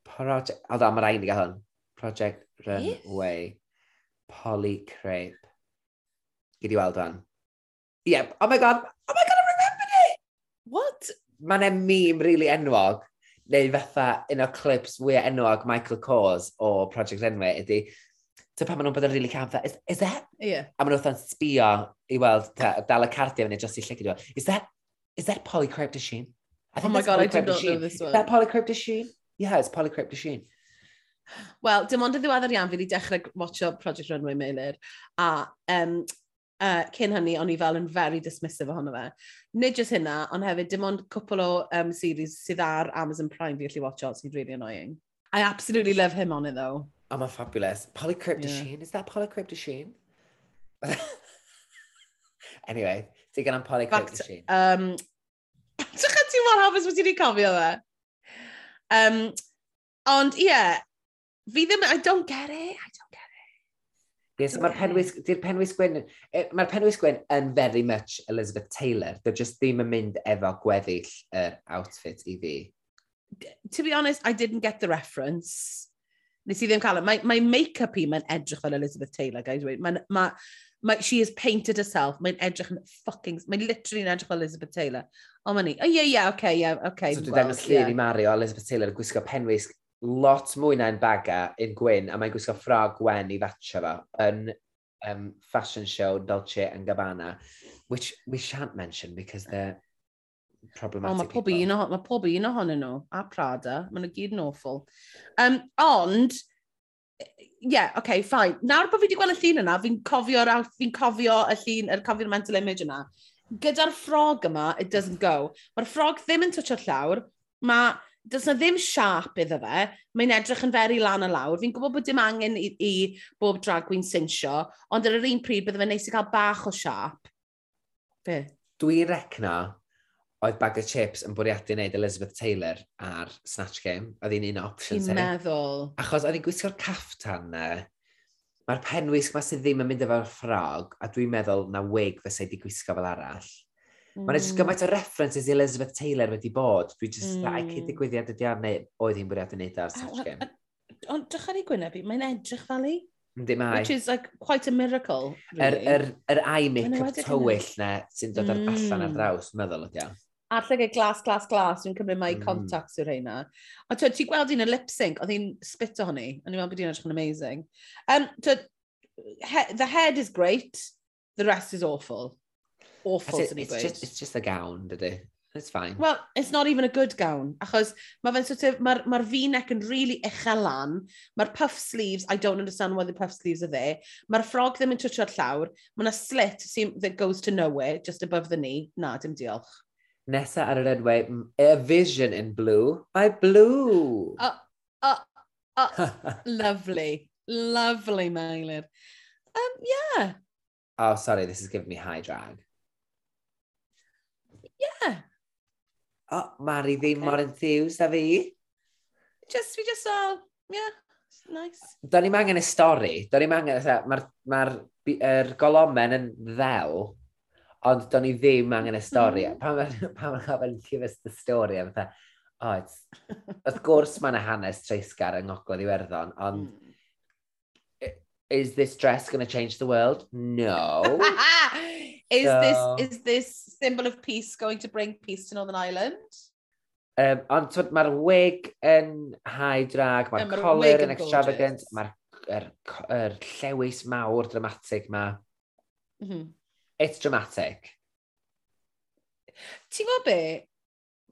Project... O da, mae rhaid i gael hwn. Project Runway. Polly Crepe. Gyd i weld fan. Yep. oh my god, oh my god, I remembered it!
What?
Mae'n e mîm really enwog, neu fatha un o clips we enwog Michael Kors o Project Runway ydy, So pan maen nhw'n bod yn really calm, that, is, is that?
Yeah.
A maen nhw'n sbio i weld, dal y cardio fyny, just i lle is that, is that Polly Crepe Sheen?
Oh my god, I
do
not know this one.
That polycryptoshin? Yeah, it's polycryptoshin.
Wel, dim ond y ddiweddar iawn, fi wedi dechrau watcho Project Runway Meilir, a um, uh, cyn hynny, o'n i fel yn very dismissive ohono fe. Nid jyst hynna, ond hefyd dim ond cwpl o um, series sydd ar Amazon Prime fi allu watcho, sydd really annoying. I absolutely love him on it, though.
Oh, mae'n fabulous. Polycryptoshin,
yeah.
is that polycryptoshin? [LAUGHS] anyway, digon am polycryptoshin.
Um, Ti'n chyd ti'n mor hapus bod ti wedi cofio fe? Um, ond ie, yeah, fi ddim, I don't get it, I don't get it.
Yes, mae'r penwys, di'r penwys Gwyn, mae'r penwys Gwyn yn very much Elizabeth Taylor. They're just ddim yn mynd efo gweddill yr outfit i fi.
To be honest, I didn't get the reference. Nes i ddim cael it. Mae, mae make-up i mae'n edrych fel Elizabeth Taylor, guys. Mae, mae, Mae, she is painted herself. Mae'n edrych yn fucking... Mae'n literally yn edrych o Elizabeth Taylor. O, mae'n ni. O, ie, ie, oce, ie, oce.
So, dwi'n dangos llun i Mario, Elizabeth Taylor yn gwisgo penwys lot mwy na'n baga yn gwyn, a mae'n gwisgo ffrog wen i fatio fo yn um, fashion show Dolce and Gabbana, which we shan't mention because they're problematic.
Oh, mae pob un ohonyn nhw, a Prada, maen nhw gyd yn awful. Um, ond, yeah, okay, fine. Nawr bod fi wedi gweld y llun yna, fi'n cofio, fi cofio y llun, yr cofio'r mental image yna. Gyda'r ffrog yma, it doesn't go. Mae'r ffrog ddim yn twtio'r llawr, mae does na ddim siarp iddo fe, mae'n edrych yn feri lan y lawr. Fi'n gwybod bod dim angen i, i bob drag queen sinsio, ond ar yr un pryd bydde fe'n neis i cael bach o siarp. Be?
Dwi'n recna oedd bag o chips yn bwriadu wneud Elizabeth Taylor ar Snatch Game. Oedd hi'n un option.
Ti'n e. meddwl?
Achos oedd hi'n gwisgo'r cafftan na. Mae'r penwisg ma sydd ddim yn mynd efo'r ffrog, a dwi'n meddwl na wig fysa i wedi gwisgo fel arall. Mm. Mae'n just gymaint o references i Elizabeth Taylor wedi bod. Dwi just, mm. ai cyd digwyddiad ydi ar neu oedd hi'n bwriadu wneud ar Snatch Game.
Ond drych ar ei gwynebu, mae'n edrych fel i.
Yndi mae.
Which is like quite a miracle.
Really. Yr, er, er eye make-up tywyll na sy'n dod mm. allan ar mm. draws, meddwl ydi o
ar llygau glas, glas, glas, dwi'n cymryd mai mm. contacts yw'r reina. A ti'n ti gweld un y lip sync, oedd hi'n spit o hynny, a ni'n meddwl bod hi'n edrych yn amazing. Um, twyd, he, the head is great, the rest is awful. Awful,
it, it's, just, it's just the gown, dydy. It's fine.
Well, it's not even a good gown, achos mae fe'n sort of, mae'r ma v-neck yn really uchel lan, mae'r puff sleeves, I don't understand why the puff sleeves are there, mae'r ffrog ddim yn twtio'r llawr, mae a slit that goes to nowhere, just above the knee, na, dim diolch
nesaf ar yr enwau, A Vision in Blue, by Blue.
Oh, oh, oh, [LAUGHS] lovely. Lovely, Mylid. Um, yeah.
Oh, sorry, this is giving me high drag.
Yeah.
Oh, Mari ddim okay. mor enthused a fi.
Just, we just all, yeah, nice.
Do'n ni'n angen y stori. Do'n ni'n angen, mae'r ma, r, ma r, er, golomen yn ddel ond do'n ni ddim angen y stori. Mm-hmm. Pan mae'n gofyn give us the story, a fatha, oh, oh, wrth gwrs mae'n hanes treisgar yng Ngogledd Iwerddon, ond mm. Is this dress going to change the world? No. [LAUGHS]
is so... this is this symbol of peace going to bring peace to Northern Ireland?
Um, ond mae'r wig yn high drag, mae'r collar yn extravagant, mae'r er, er, llewis mawr dramatic ma. Mm -hmm. It's dramatic.
Ti'n gwybod be?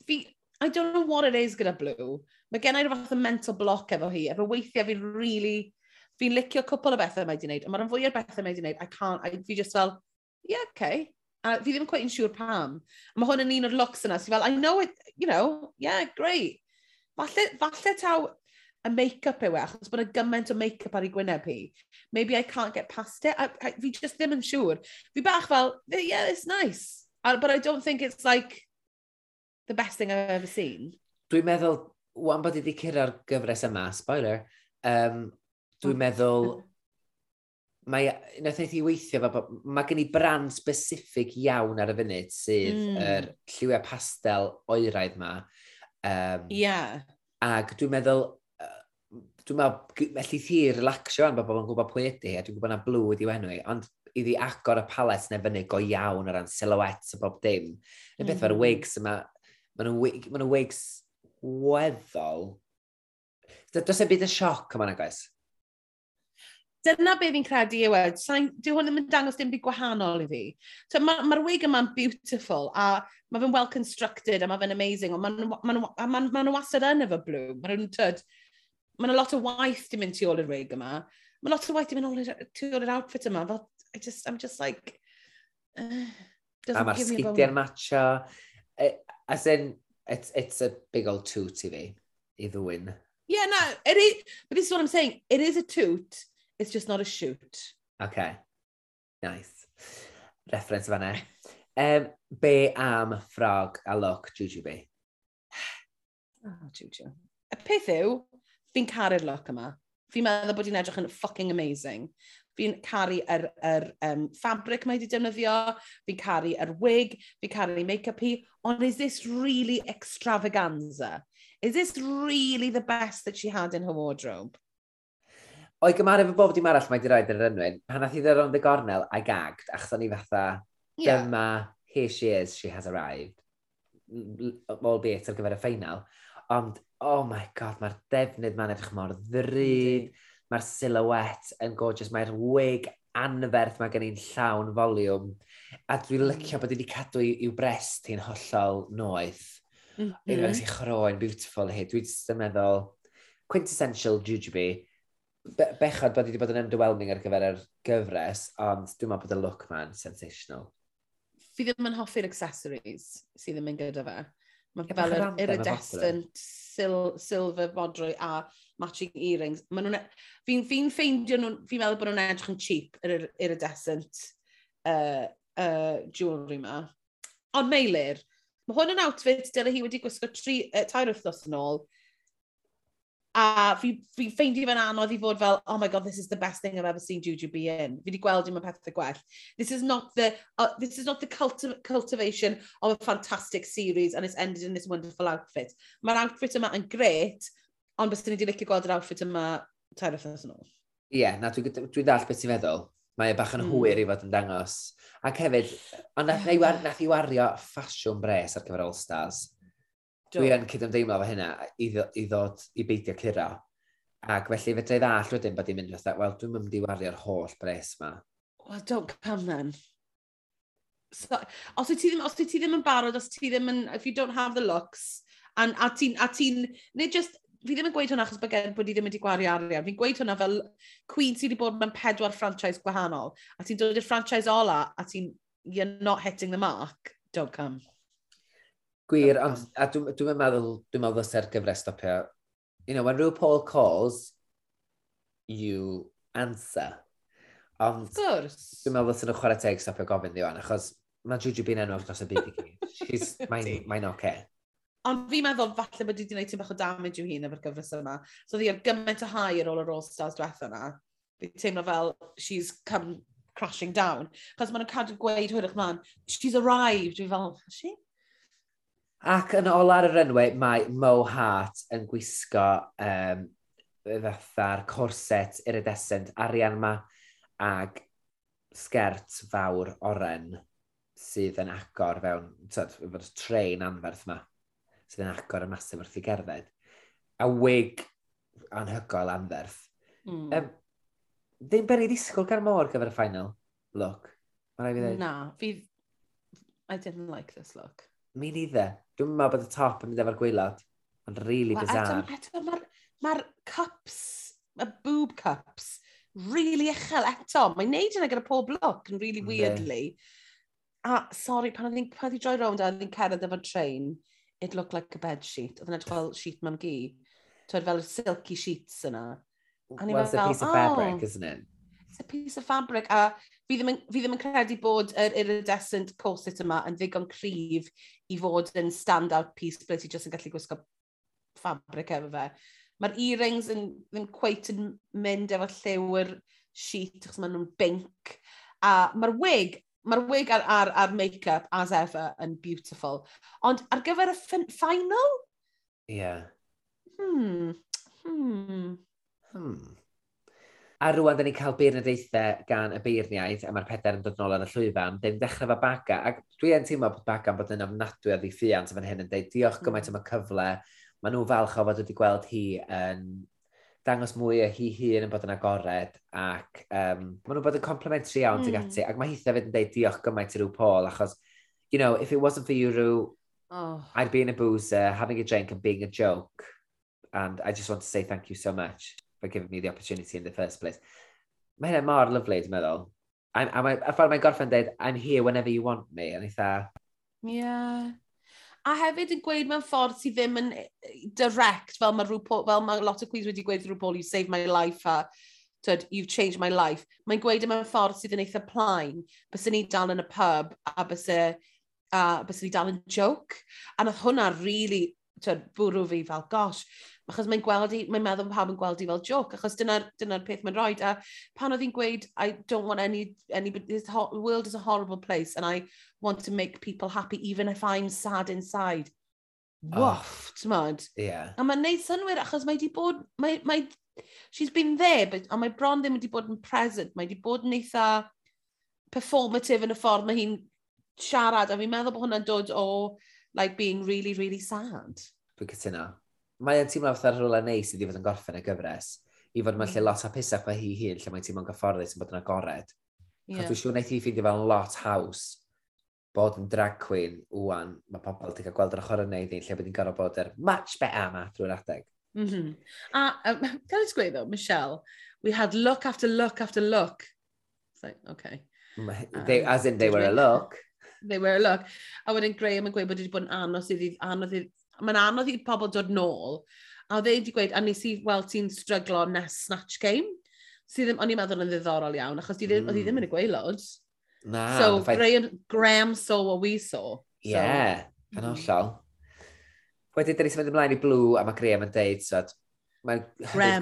Fi, I don't know what it is gyda Blue. Mae gen i'r fath o mental block efo hi. Efo weithiau fi'n really... Fi'n licio cwpl o bethau mae di wneud, ond mae'r fwy o'r bethau mae di wneud, I can't, I, fi just fel, yeah, okay. A fi ddim quite yn siŵr pam. Mae hwn yn un o'r looks yna, so fel, I know it, you know, yeah, great. Falle, falle taw y make-up yw e, achos bod y gymaint o make-up ar ei gwyneb hi. Maybe I can't get past it. I, I, fi just ddim yn siŵr. Fi bach fel, yeah, it's nice. But I don't think it's like the best thing I've ever seen.
Dwi'n meddwl, wan bod i wedi cyrra'r gyfres yma, spoiler, um, dwi'n oh. meddwl, mae, nath ei weithio, mae, mae gen i brand specific iawn ar y funud, sydd mm. yr er lliwiau pastel oeraidd yma. Um,
yeah.
Ac dwi'n meddwl, dwi'n meddwl, felly thi relaxio yn bod bobl yn gwybod pwy ydy, a dwi'n gwybod na blw ydi wenw i, ond iddi agor y palet neu fyny go iawn o ran silhouettes a bob dim. Yn mm. beth mae'r wigs yma, maen nhw'n wigs, weddol. Does e byd y sioc yma na gais?
Dyna be fi'n credu yw weld. Dyw hwn ddim yn dangos dim byd gwahanol i fi. So, Mae'r ma wig yma'n beautiful a mae fe'n well constructed a mae fe'n amazing. Ond mae'n ma, n, ma, n, ma, n, ma wastad yn efo blw. Mae'n nhw'n tyd, mae yna lot o waith di mynd tu ôl i'r rig yma. Mae lot o waith di mynd tu ôl i'r outfit yma. Fel, I just, I'm just like... [SIGHS] Uh,
a mae'r sgidiau'n matcha. E, as in, it's, it's a big old toot i fi, i ddwyn.
Yeah, no, it is, but this is what I'm saying. It is a toot, it's just not a shoot.
Okay, nice. Reference fanna. Um, e. be am ffrog a look, Juju B?
Oh, [SIGHS] Juju. Y peth yw, fi'n caru'r look yma. Fi'n meddwl bod hi'n edrych yn fucking amazing. Fi'n caru yr, yr um, fabric mae wedi defnyddio, fi'n caru yr wig, fi'n caru make-up hi, ond is this really extravaganza? Is this really the best that she had in her wardrobe?
O'i gymaru fy bob dim arall mae wedi rhaid yn yr enwyn, pan nath i ddod ond y gornel, I gagged, achos o'n i fatha,
yeah.
dyma, here she is, she has arrived. All bit ar gyfer y ffeinal. Ond, oh my god, mae'r defnydd ma'n edrych mor ddrud. Mae'r silhouette yn gorgeous. Mae'r wig anferth mae gen i'n llawn foliwm. A dwi'n mm. licio bod wedi cadw i'w brest hi'n hollol noeth. Mm -hmm. Unwaith i chroen, beautiful hi. Dwi'n just yn meddwl, quintessential jujube. Be bechod bod wedi bod yn underwhelming ar gyfer yr gyfres, ond dwi'n meddwl bod y look ma'n sensational.
Fi ddim yn hoffi'r accessories sydd ddim yn gyda fe. Mae fel yr iridescent, sil, silver bodrwy a matching earrings. E, fi'n fi ffeindio nhw, fi'n meddwl bod nhw'n edrych yn cheap, yr iridescent uh, uh, jewellery ma. Ond meilir, mae hwn yn outfit dyle hi wedi gwisgo tri, uh, tair wythnos yn ôl, A fi, fi ffeindio fe'n anodd i fod fel, oh my god, this is the best thing I've ever seen Juju be in. Fi wedi gweld i pethau gwell. This is not the, uh, this is not the culti cultivation of a fantastic series and it's ended in this wonderful outfit. Mae'r outfit yma yn gret, ond bys ni wedi licio gweld yr outfit yma tair wythnos yn ôl.
Ie, yeah, na, dwi'n dwi, dwi dall beth ti'n feddwl. Mae e bach yn
mm.
hwyr i fod yn dangos. Ac hefyd, ond nath, yeah. nath i wario ffasiwn bres ar gyfer All Stars. Dwi yn cydymdeimlo fo hynna i, ddod, i ddod i beidio curo. Ac felly fedrai ddall wedyn bod i'n mynd fatha, wel, dwi'n mynd i wario'r holl bres ma.
Wel, don't come then. So, os wyt ti ddim, os ti ddim yn barod, os ti ddim yn, if you don't have the looks, and, a ti'n, a ti'n, neu just, fi ddim yn gweud hwnna achos bod gen bod i ddim wedi gwario arian. Fi'n gweud hwnna fel Queen sydd wedi bod mewn pedwar franchise gwahanol, a ti'n dod i'r franchise ola, a ti'n, you're not hitting the mark, don't come.
Gwir, ond a dwi'n dwi meddwl, dwi'n meddwl ddysau'r gyfres stopio. You know, when RuPaul calls, you answer. Ond dwi'n meddwl fysa'n chwarae teg stopio gofyn ddiwan, achos mae Juju byn enwog dros y byd i gyd. She's, mae'n mae oce.
Ond fi'n meddwl falle bod wedi gwneud ti'n bach o damage i'w hun efo'r gyfres yma. So ddi ar gymaint o hau ar ôl yr All-Stars diwethaf yna. Fi'n teimlo fel, she's come crashing down. Cos maen nhw'n cadw gweud hwyrach man, she's arrived. Fi fel, has she?
Ac yn ôl ar yr enwau, mae Mo Hart yn gwisgo um, fatha'r corset iridescent arian yma ag sgert fawr oren sydd yn agor fewn, tyd, efo'r trein anferth yma, sydd yn agor y masif wrth i gerdded. A wig anhygoel anferth.
Mm.
Um, ddim beri ddisgwyl gan môr gyfer y final look. Mae'n rhaid i ddweud.
Na, fi... I didn't like this look.
Mi ddidde. Dwi'n meddwl bod y top yn mynd efo'r gwaelod. Ond really bizarr.
Eto, mae'r ma cups, y boob cups, really uchel eto. Mae'n neud yna gyda pob look yn really weirdly. A, sorry, pan oedd hi'n pan droi rownd a oedd hi'n cerdded efo'r train, it looked like a bed sheet. Oedd yna fel sheet mam gi. Twyd fel y silky sheets yna.
Well, it's a piece of fabric, oh. isn't it?
a piece of fabric, a fi ddim yn, fi ddim yn credu bod yr iridescent corset yma yn ddigon cryf i fod yn stand-out piece ble ti jyst yn gallu gwisgo fabric efo fe. Mae'r earrings yn, ddim cweit yn mynd efo lliw'r sheet, achos maen nhw'n bink. A mae'r wig, mae'r wig a'r, ar, ar make-up, as ever, yn beautiful. Ond ar gyfer y final?
Ie. Yeah.
Hmm. Hmm.
Hmm. A rwan, da ni'n cael beirniadaethau gan y beirniaid, a mae'r pedair yn dod nôl yn y llwyfan, dyn dechrau fe baga. Ac dwi yn teimlo bod baga bod yn ofnadwy o ddiffiant fan hyn yn dweud, diolch
hmm.
gymaint am y cyfle. Mae nhw falch o fod wedi gweld hi yn dangos mwy o hi hun yn bod yn agored ac um, maen nhw'n bod yn complimentary iawn mm. ati ac mae Heather fyd yn dweud diolch gymaint i rhyw Paul achos you know, if it wasn't for you Roo,
oh.
I'd be in a boozer, having a drink and being a joke and I just want to say thank you so much for giving me the opportunity in the first place. Mae hynna mor lyflu, dwi'n meddwl. A, a, a, ffordd mae'n gorffen dweud, I'm here whenever you want me, And eitha... Ie.
Yeah. A hefyd yn gweud mewn ffordd sydd ddim yn direct, fel mae, RuPaul, fel mae lot o queens wedi gweud RuPaul, you saved my life, a tyd, you've changed my life. Mae'n gweud e mewn ffordd sydd yn eitha plaen, bys ni dal yn y pub, a bys a bys ni dal yn joke. A nath hwnna really tyd, bwrw fi fel, gosh, achos mae'n gweld i, mae'n meddwl pawb yn gweld i fel joc, achos dyna'r dyna, peth mae'n rhoi, a pan oedd hi'n gweud, I don't want any, any this world is a horrible place, and I want to make people happy, even if I'm sad inside. Woff, oh. ti'n modd?
Yeah.
A mae'n neud synwyr, achos mae di bod, mae, mae, she's been there, but, a mae bron ddim wedi bod yn present, mae di bod yn eitha performative yn y ffordd mae hi'n siarad, a fi'n meddwl bod hwnna'n dod o, oh, like being really, really sad.
Dwi'n cytuno. Mae yn teimlo fatha rhywle neis i ddifod yn gorffen y gyfres. I fod mae'n mm. lle lot hapusach fe hi hun, lle mae'n teimlo'n gyfforddus yn bod yn agored. Yeah. Dwi'n siŵr wneud hi ffeindio fel lot haws bod yn drag queen, wwan, mae pobl wedi cael gweld yr ochr yn neud un, lle bod ni'n gorfod bod yr much better yma drwy'r adeg.
Mm -hmm. A, um, gael i gweud ddo, Michelle, we had look after look after look. It's like, okay.
Um, they, um, as in, they were a look
they were look. A wedyn Graham yn gweud bod wedi bod yn anodd i anodd i... Mae'n anodd i pobl dod nôl. A oedd e wedi gweud, a nes i weld ti'n stryglo nes Snatch Game. So ddim, o'n i'n meddwl yn ddiddorol iawn, achos di mm. oedd hi ddim yn y mm. gweilod.
Na.
So, faith... Graham, Graham saw what we saw.
Ie, yeah, so. yn mm-hmm. hollol. Wedyn, dyn ni symud ymlaen i Blue, a mae Graham yn deud, so, mae'n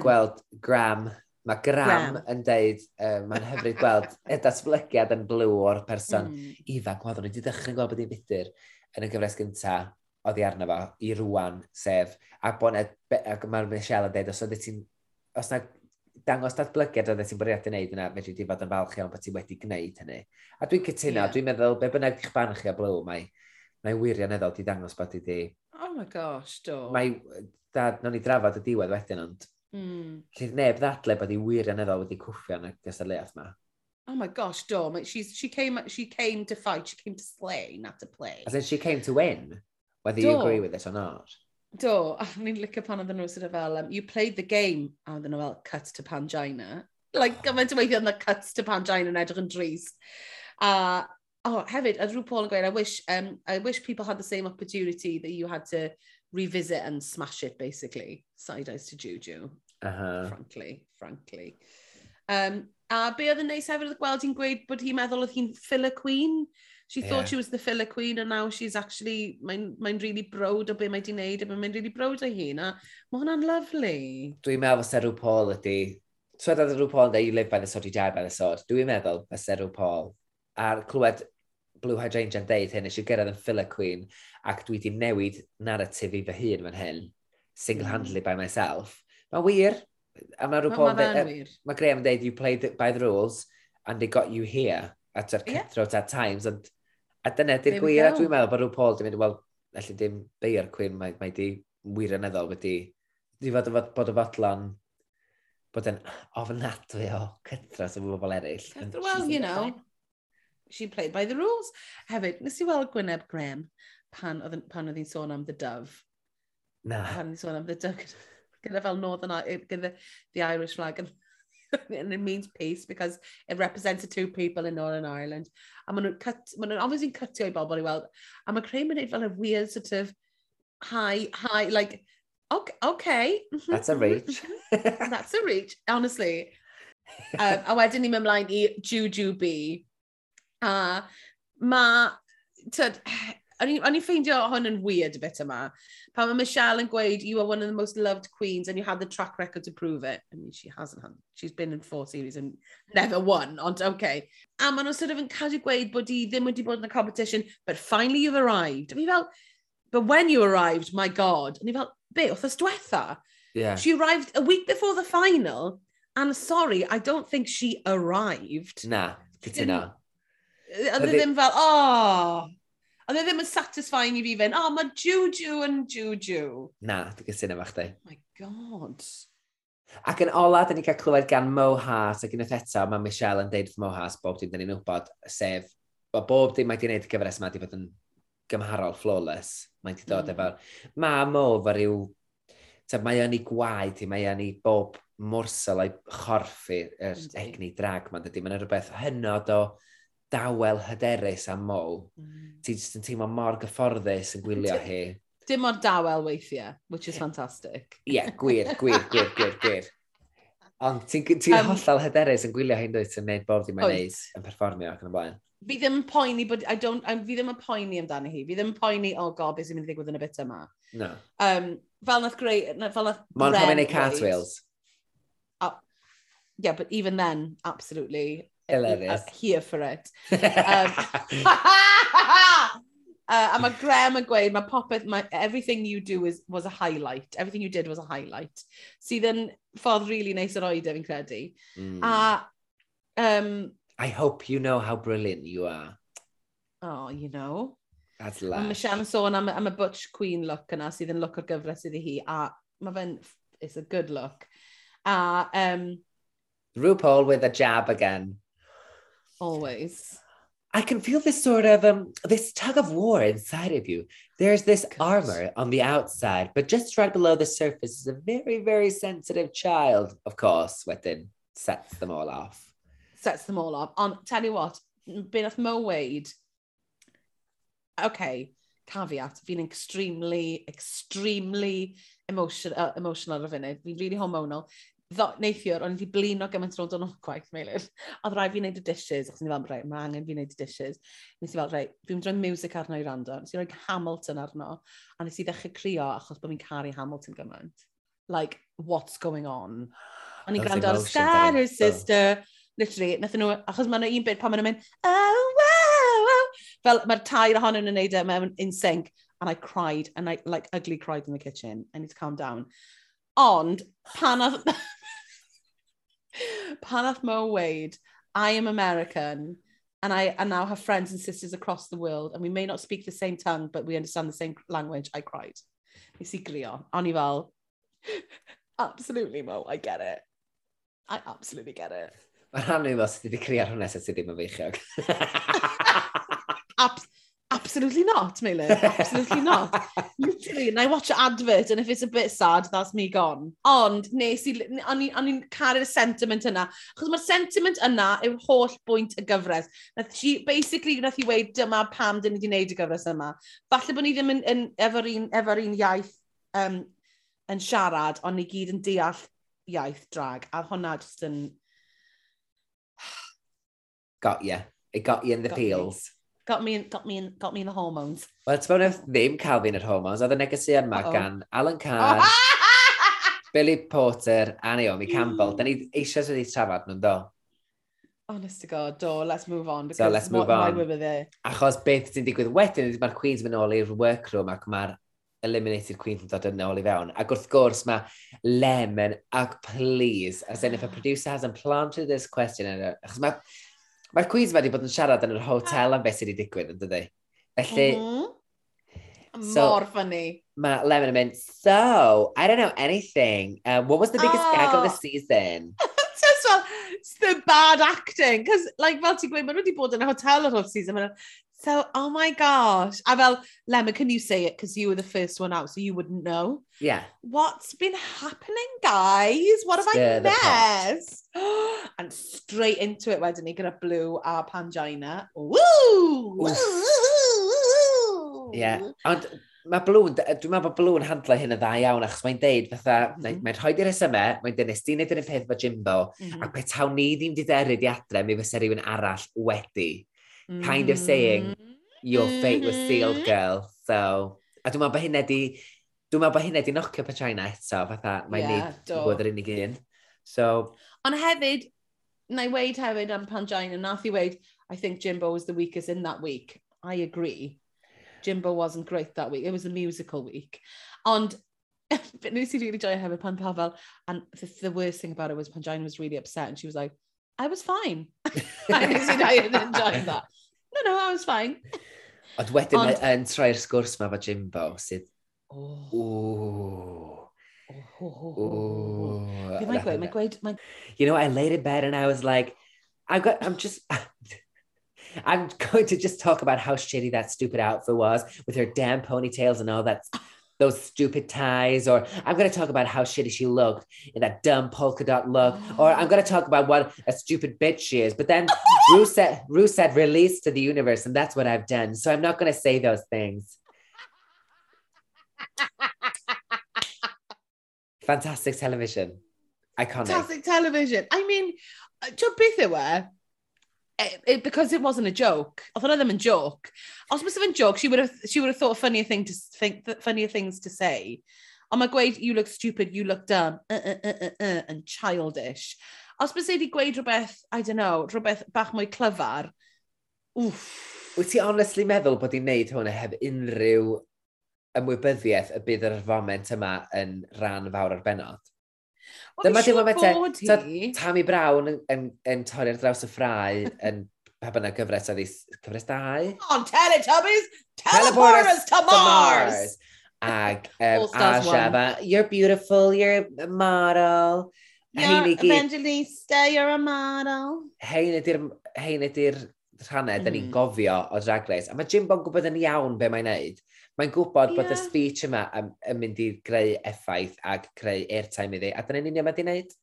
gweld Graham Mae gram wow. yn deud, uh, mae'n hyfryd gweld y datblygiad yn blw o'r person mm. ifanc. Oedd o'n wedi dechrau'n gweld bod hi'n budr yn y gyfres gyntaf oedd hi arno fo, i rwan, sef. A bod mae'r Michelle yn deud, os oedd ti'n... Os na dangos datblygiad oedd ti'n bwriad i wneud yna, fedri di fod yn falch iawn bod ti wedi gwneud hynny. A dwi'n cytuno, yeah. dwi'n meddwl, be bynnag eich barn chi o blw, mae, mae wirioneddol di dangos bod ti di...
Oh my gosh, do.
Mae, da, no ni drafod y diwedd wedyn, ond Mm. Llydd neb ddadle bod hi wirioneddol wedi cwffio yn y gystadleuaeth yma.
Oh my gosh, do. She's, she, came, she came to fight, she came to slay, not to play.
As in, she came to win, whether do. you agree with it or not.
Do, [LAUGHS] a ni'n licio pan oedden nhw sydd fel, um, you played the game, a oedden nhw fel, cut to Pangina. Like, gymaint o weithio yna cut to Pangina yn edrych yn drist. A, oh, hefyd, a rhyw Paul yn gweud, I wish, um, I wish people had the same opportunity that you had to revisit and smash it, basically. Side eyes to Juju. Uh -huh. Frankly, frankly. Um, a be oedd yn neis hefyd oedd gweld hi'n gweud bod hi'n meddwl oedd hi'n filler queen. She yeah. thought she was the filler queen and now she's actually, mae'n mae really brod o be mae di wneud a mae'n really brod o hi. Na, mae hwnna'n lovely.
Dwi'n meddwl fysa rhyw Paul ydi, twyd oedd rhyw Paul yn dweud, you live by the sword, you die by the sword. Dwi'n meddwl fysa rhyw Paul. A'r clywed Blue Hydrangea yn deud hyn, eisiau gyrraedd yn filler queen ac dwi wedi newid narratif i fy hun fan hyn, single-handedly by myself Mae wir. A mae rhyw pob... Mae Graham yn dweud, you played by the rules and they got you here at our cutthroat yeah. at times. And, a dyna di'r gwir, a dwi'n meddwl bod rhyw Paul di mynd, wel, felly dim beir cwyn, mae, mae di wir yn eddol wedi, di fod, bod, bod y fodlon bod yn ofnadwy o cytras o bobl eraill.
Well, you know, she played by the rules. Hefyd, nes i weld Gwyneb Graham pan oedd, pan oedd hi'n sôn am The Dove.
Na.
Pan oedd hi'n sôn am The Dove gyda fel Northern, gyda the Irish flag. And, [LAUGHS] and it means peace because it represented two people in Northern Ireland. A maen nhw'n cut, maen nhw'n obviously'n cutio i bobl i weld. A mae creu mynd fel a weird sort of high, high, like, okay, okay.
Mhm. That's a reach. [LAUGHS]
That's a reach, honestly. um, a wedyn ni'n mynd ymlaen i Juju B. A mae, tyd, O'n i'n ffeindio hwn yn weird bit yma. Pan mae Michelle yn gweud, you are one of the most loved queens and you had the track record to prove it. I mean, she hasn't had, she's been in four series and never won, ond okay. A maen nhw sort of yn cadw gweud bod i ddim wedi bod yn y competition, but finally you've arrived. A fi fel, but when you arrived, my god. A ni fel, be, wrthos diwetha?
Yeah.
She arrived a week before the final, and sorry, I don't think she arrived.
Na, gyda na.
Oedd e ddim fel, oh, Oedd e ddim yn satisfying i fi fynd, oh, mae Juju yn Juju.
Na, dwi'n gysyn efo chdi.
Oh my god.
Ac yn ola, da ni cael clywed gan Mo Haas, ac unwaith eto, mae Michelle yn deud wrth Mo Haas bob dim da ni'n wybod, sef, mae bob dim mae di wneud gyfres yma di fod yn gymharol flawless. Mae di dod mm. efo, Mae Mo fo ryw... Mae yn ei gwaed mae yn ei bob morsel o'i chorff i'r egni drag. Mae'n dydy, mae'n rhywbeth. Hynod o dawel hyderus am mol. Mm. Ti jyst yn teimlo mor gyfforddus yn gwylio hi.
Dim o'r dawel weithiau, which is fantastic.
Ie, yeah, gwir, gwir, gwir, gwir, gwir. Ond ti'n ti, um, hollol hyderus yn gwylio hyn dweud yn gwneud bob ddim yn neud, yn perfformio ac yn y blaen.
Fi ddim yn poeni, but I don't, I, fi ddim yn poeni amdano hi. Fi ddim yn poeni, oh god, beth sy'n mynd i ddigwydd yn y bit yma.
No.
Um, fel nath greu, fel nath
Mon Gren...
Mon
Cartwheels.
Uh, yeah, but even then, absolutely.
Hilarious.
I'm uh, here for it. [LAUGHS] Um, [LAUGHS] uh, a mae Graham yn gweud, mae popeth, mae everything you do is, was a highlight. Everything you did was a highlight. Sydd yn ffordd really neis yr oed fi'n credu.
Mm.
A, um,
I hope you know how brilliant you are.
Oh, you know.
That's
lash.
Mae
Sian yn sôn am, am y Butch Queen look yna, sydd yn look o'r gyfres iddi hi, a mae fe'n, it's a good look. A, um,
RuPaul with a jab again.
Always.
I can feel this sort of um this tug of war inside of you. There's this
Good.
armor on the outside, but just right below the surface is a very, very sensitive child. Of course, within sets them all off.
sets them all off. Ond, tell you what, be nath Mo Wade, okay, caveat, fi'n extremely, extremely emotion, uh, emotional ar it. funud. Really hormonal. neithiwr, o'n i wedi blino gymaint rownd o'n gwaith, meilir. Oedd rhaid fi wneud y dishes, achos ni fel, rei, mae angen fi wneud y dishes. Nes i fel, rei, fi'n drwy'n music arno i rando. Nes i roi Hamilton arno, a nes i ddechrau crio achos bod fi'n caru Hamilton gymaint. Like, what's going on? O'n i'n gwrando ar
Scatter
Sister. Literally, nath nhw, achos mae un bit pan maen mynd, oh, wow, wow. Fel, mae'r tair ohonyn nhw'n neud e mewn in sync. And I cried, and I, like, ugly cried in the kitchen. I need to calm down. Ond, pan ath... [LAUGHS] pan ath Mo weid, I am American, and I and now have friends and sisters across the world, and we may not speak the same tongue, but we understand the same language, I cried. Nes i grio. O'n i fel, [LAUGHS] absolutely, Mo, I get it. I absolutely get it.
Mae'n rhan i sydd wedi criar hwnna sydd ddim yn feichiog. [LAUGHS]
Abs absolutely not, Meilir. Absolutely not. [LAUGHS] Literally, and I watch an advert, and if it's a bit sad, that's me gone. Ond, nes i, o'n i'n caru'r sentiment yna. Chos mae'r sentiment yna yw'r holl bwynt y gyfres. Nath she, basically, nath i weid, dyma pam dyn ni wedi gwneud y gyfres yma. Falle bod ni ddim yn, yn efo'r un, efo un iaith um, yn siarad, ond ni gyd yn deall iaith drag. A hwnna just yn... [SIGHS]
Got you. It got you in the
got feels.
Me.
Got me, in, got me, in, got me in the hormones.
Wel, ti'n bod ddim cael fi'n yr hormones, oedd y negesu yma
uh -oh.
gan Alan Carr, [LAUGHS] Billy Porter a Naomi Campbell. Mm. Da ni eisiau wedi trafod nhw'n do.
Honest to God, do, let's move on.
Because so let's move on. Achos beth sy'n digwydd wedyn ydy mae'r Queen's mynd ôl i'r workroom ac mae'r eliminated Queen's yn dod yn ôl i fewn. Ac wrth gwrs mae Lemon ac please, as in if a ah. producer hasn't planted this question, achos mae Mae'r cwiz wedi bod yn siarad yn yr ah. hotel am beth sydd wedi digwydd yn dydi. Felly...
Mm -hmm.
so,
Mor funny.
Mae Lemon yn mynd, so, I don't know anything. Um, what was the biggest oh. gag of the
ah.
season? [LAUGHS]
Just well, it's the bad acting. Cos, like, fel ti'n gweud, maen nhw wedi bod yn y hotel yr whole season. Maen So, oh my gosh. A fel, Lemma, can you say it? Because you were the first one out, so you wouldn't know.
Yeah.
What's been happening, guys? What have
Stir
I missed? [GASPS] and straight into it wedyn ni gyda Blue a Pangina. Woo! Woo!
Yeah. Ond mae Blue, dwi'n meddwl bod Blue yn handlo hyn yn dda iawn, achos mae'n deud fatha,
mm -hmm.
mae'n rhoi di'r SME, mae'n dweud nes di wneud yr un peth fo Jimbo,
mm
-hmm. ac petawn ni ddim diderid i adre, mi fysa rhywun arall wedi kind of saying, mm-hmm. your fate was sealed,
mm-hmm.
girl. So, a dwi'n meddwl bod hynny di, dwi'n meddwl bod hynny di nocio pe China eto, fatha, mae'n yeah, nid bod yr unig un. So...
Ond hefyd, na i weid hefyd am Pangina, nath i weid, I think Jimbo was the weakest in that week. I agree. Jimbo wasn't great that week. It was a musical week. Ond [LAUGHS] but i really joio hefyd pan pa fel, and the, the worst thing about it was Pangina was really upset and she was like, I was fine. [LAUGHS] [LAUGHS] I nes i I didn't enjoy that. No, no, I was fine.
ond wedyn
Ond-
yn troi'r sgwrs ma fo Jimbo, sydd,
Oh, oh, oh. Be mae'n gweud? Mae'n gweud.
You know, I laid in bed and I was like, I've got, I'm just, I'm going to just talk about how shitty that stupid outfit was with her damn ponytails and all that, those stupid ties. Or I'm going to talk about how shitty she looked in that dumb polka dot look. Or I'm going to talk about what a stupid bitch she is. But then [LAUGHS] Rue said, Rue said release to the universe, and that's what I've done. So I'm not going to say those things. [LAUGHS] Fantastic television. Iconic.
Fantastic television. I mean, uh, ti'n beth yw e? E, it, because it wasn't a joke. Oedd hwnna ddim yn joke. Os bys fe'n joke, she would, have, she would have thought funnier, thing to, think, funnier things to say. Ond mae gweud, you look stupid, you look dumb, uh, uh, uh, uh, uh, and childish. Os bys wedi gweud rhywbeth, I don't know, rhywbeth bach mwy clyfar, wff.
Wyt ti honestly meddwl bod i'n neud hwnna heb unrhyw ymwybyddiaeth y bydd yr foment yma yn rhan fawr ar benod? Dyma ddim yn bete. Tammy Brown yn, yn, yn torri'r draws y ffrau yn pa byna gyfres a ddys cyfres 2.
On Teletubbies, teleport us to Mars!
Ag um, Asia, ma, you're beautiful, you're a model.
You're Evangelista, you're a model.
Hein ydy'r rhannau mm. da ni'n gofio o Drag Race. A mae Jimbo'n gwybod yn iawn be mae'n neud. Mae'n gwybod yeah. bod y speech yma yn, yn mynd i greu effaith ac creu airtime iddi. A dyna'n union mae di wneud?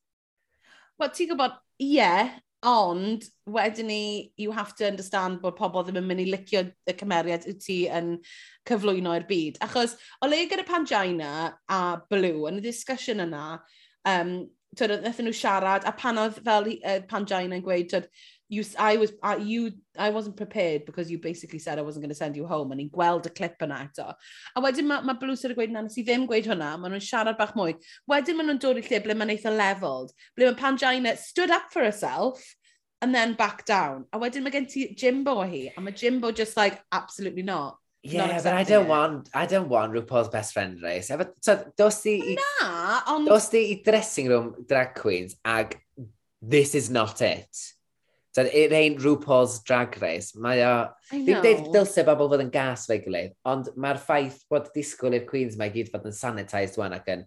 Wel, ti'n gwybod, ie, yeah, ond wedyn ni, you have to understand bod pobl ddim yn mynd i licio y cymeriad y ti yn cyflwyno i'r byd. Achos, o le gyda Pangina a Blue, yn y discussion yna, um, twyd, wnaethon nhw siarad, a pan oedd fel uh, Pangina yn gweud, twyd, you, I was, I, you, I wasn't prepared because you basically said I wasn't going to send you home, a ni'n gweld y clip yna eto. A wedyn mae ma, Blue Bruce yn gweud na, nes i ddim gweud hwnna, maen nhw'n siarad bach mwy. Wedyn maen nhw'n dod i lle ble mae'n eitha leveled, ble mae Pangina stood up for herself, and then back down. A wedyn mae gen ti Jimbo hi, a mae Jimbo just like, absolutely not.
Yeah, not but I don't it. want, I don't want RuPaul's best friend race. Efo, so, dos di...
I, na, ond...
Dos di i dressing room drag queens ag this is not it. It ain't RuPaul's Drag Race. Mae o... Fi'n deud dylse bobl fod yn gas fe gilydd, ond mae'r ffaith bod disgwyl i'r Queens mae gyd fod yn sanitised wan ac yn...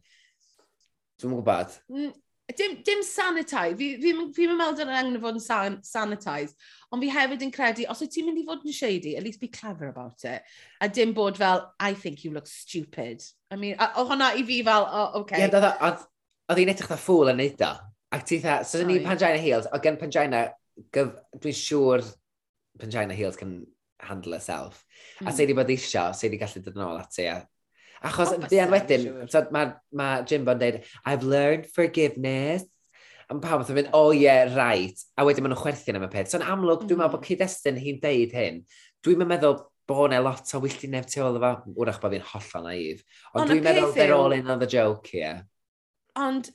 Dwi'n gwybod.
Mm, dim, dim sanitised. Fi'n fi, fi, fi meddwl dyna'n angen fod yn san, sanitised. Ond fi hefyd yn credu, os wyt ti'n mynd i fod yn shady, at least be clever about it. A dim bod fel, I think you look stupid. I mean, o hwnna i fi fel, o, oh, okay.
Ie, yeah, oedd hi'n edrych na ffwl yn neud o. Ac ti dda, so dyn ni Pangina Heels, o gen Pangina dwi'n siŵr Pangina Heels can handle herself. Mm. A sy'n di bod eisiau, sy'n di gallu dod yn ôl at A... E. Achos, oh, dian wedyn, so, mae ma Jimbo'n dweud, I've learned forgiveness. A mae pawb yn mynd, oh yeah, right. A wedyn maen nhw'n chwerthu'n am y peth. So'n amlwg, mm. dwi'n meddwl bod cyd-destun hi'n deud hyn. Dwi'n meddwl bod yna lot o wylltineb tu ôl efo, wrach bod fi'n hollol naif. Ond dwi'n meddwl they're all in on the joke here.
Ond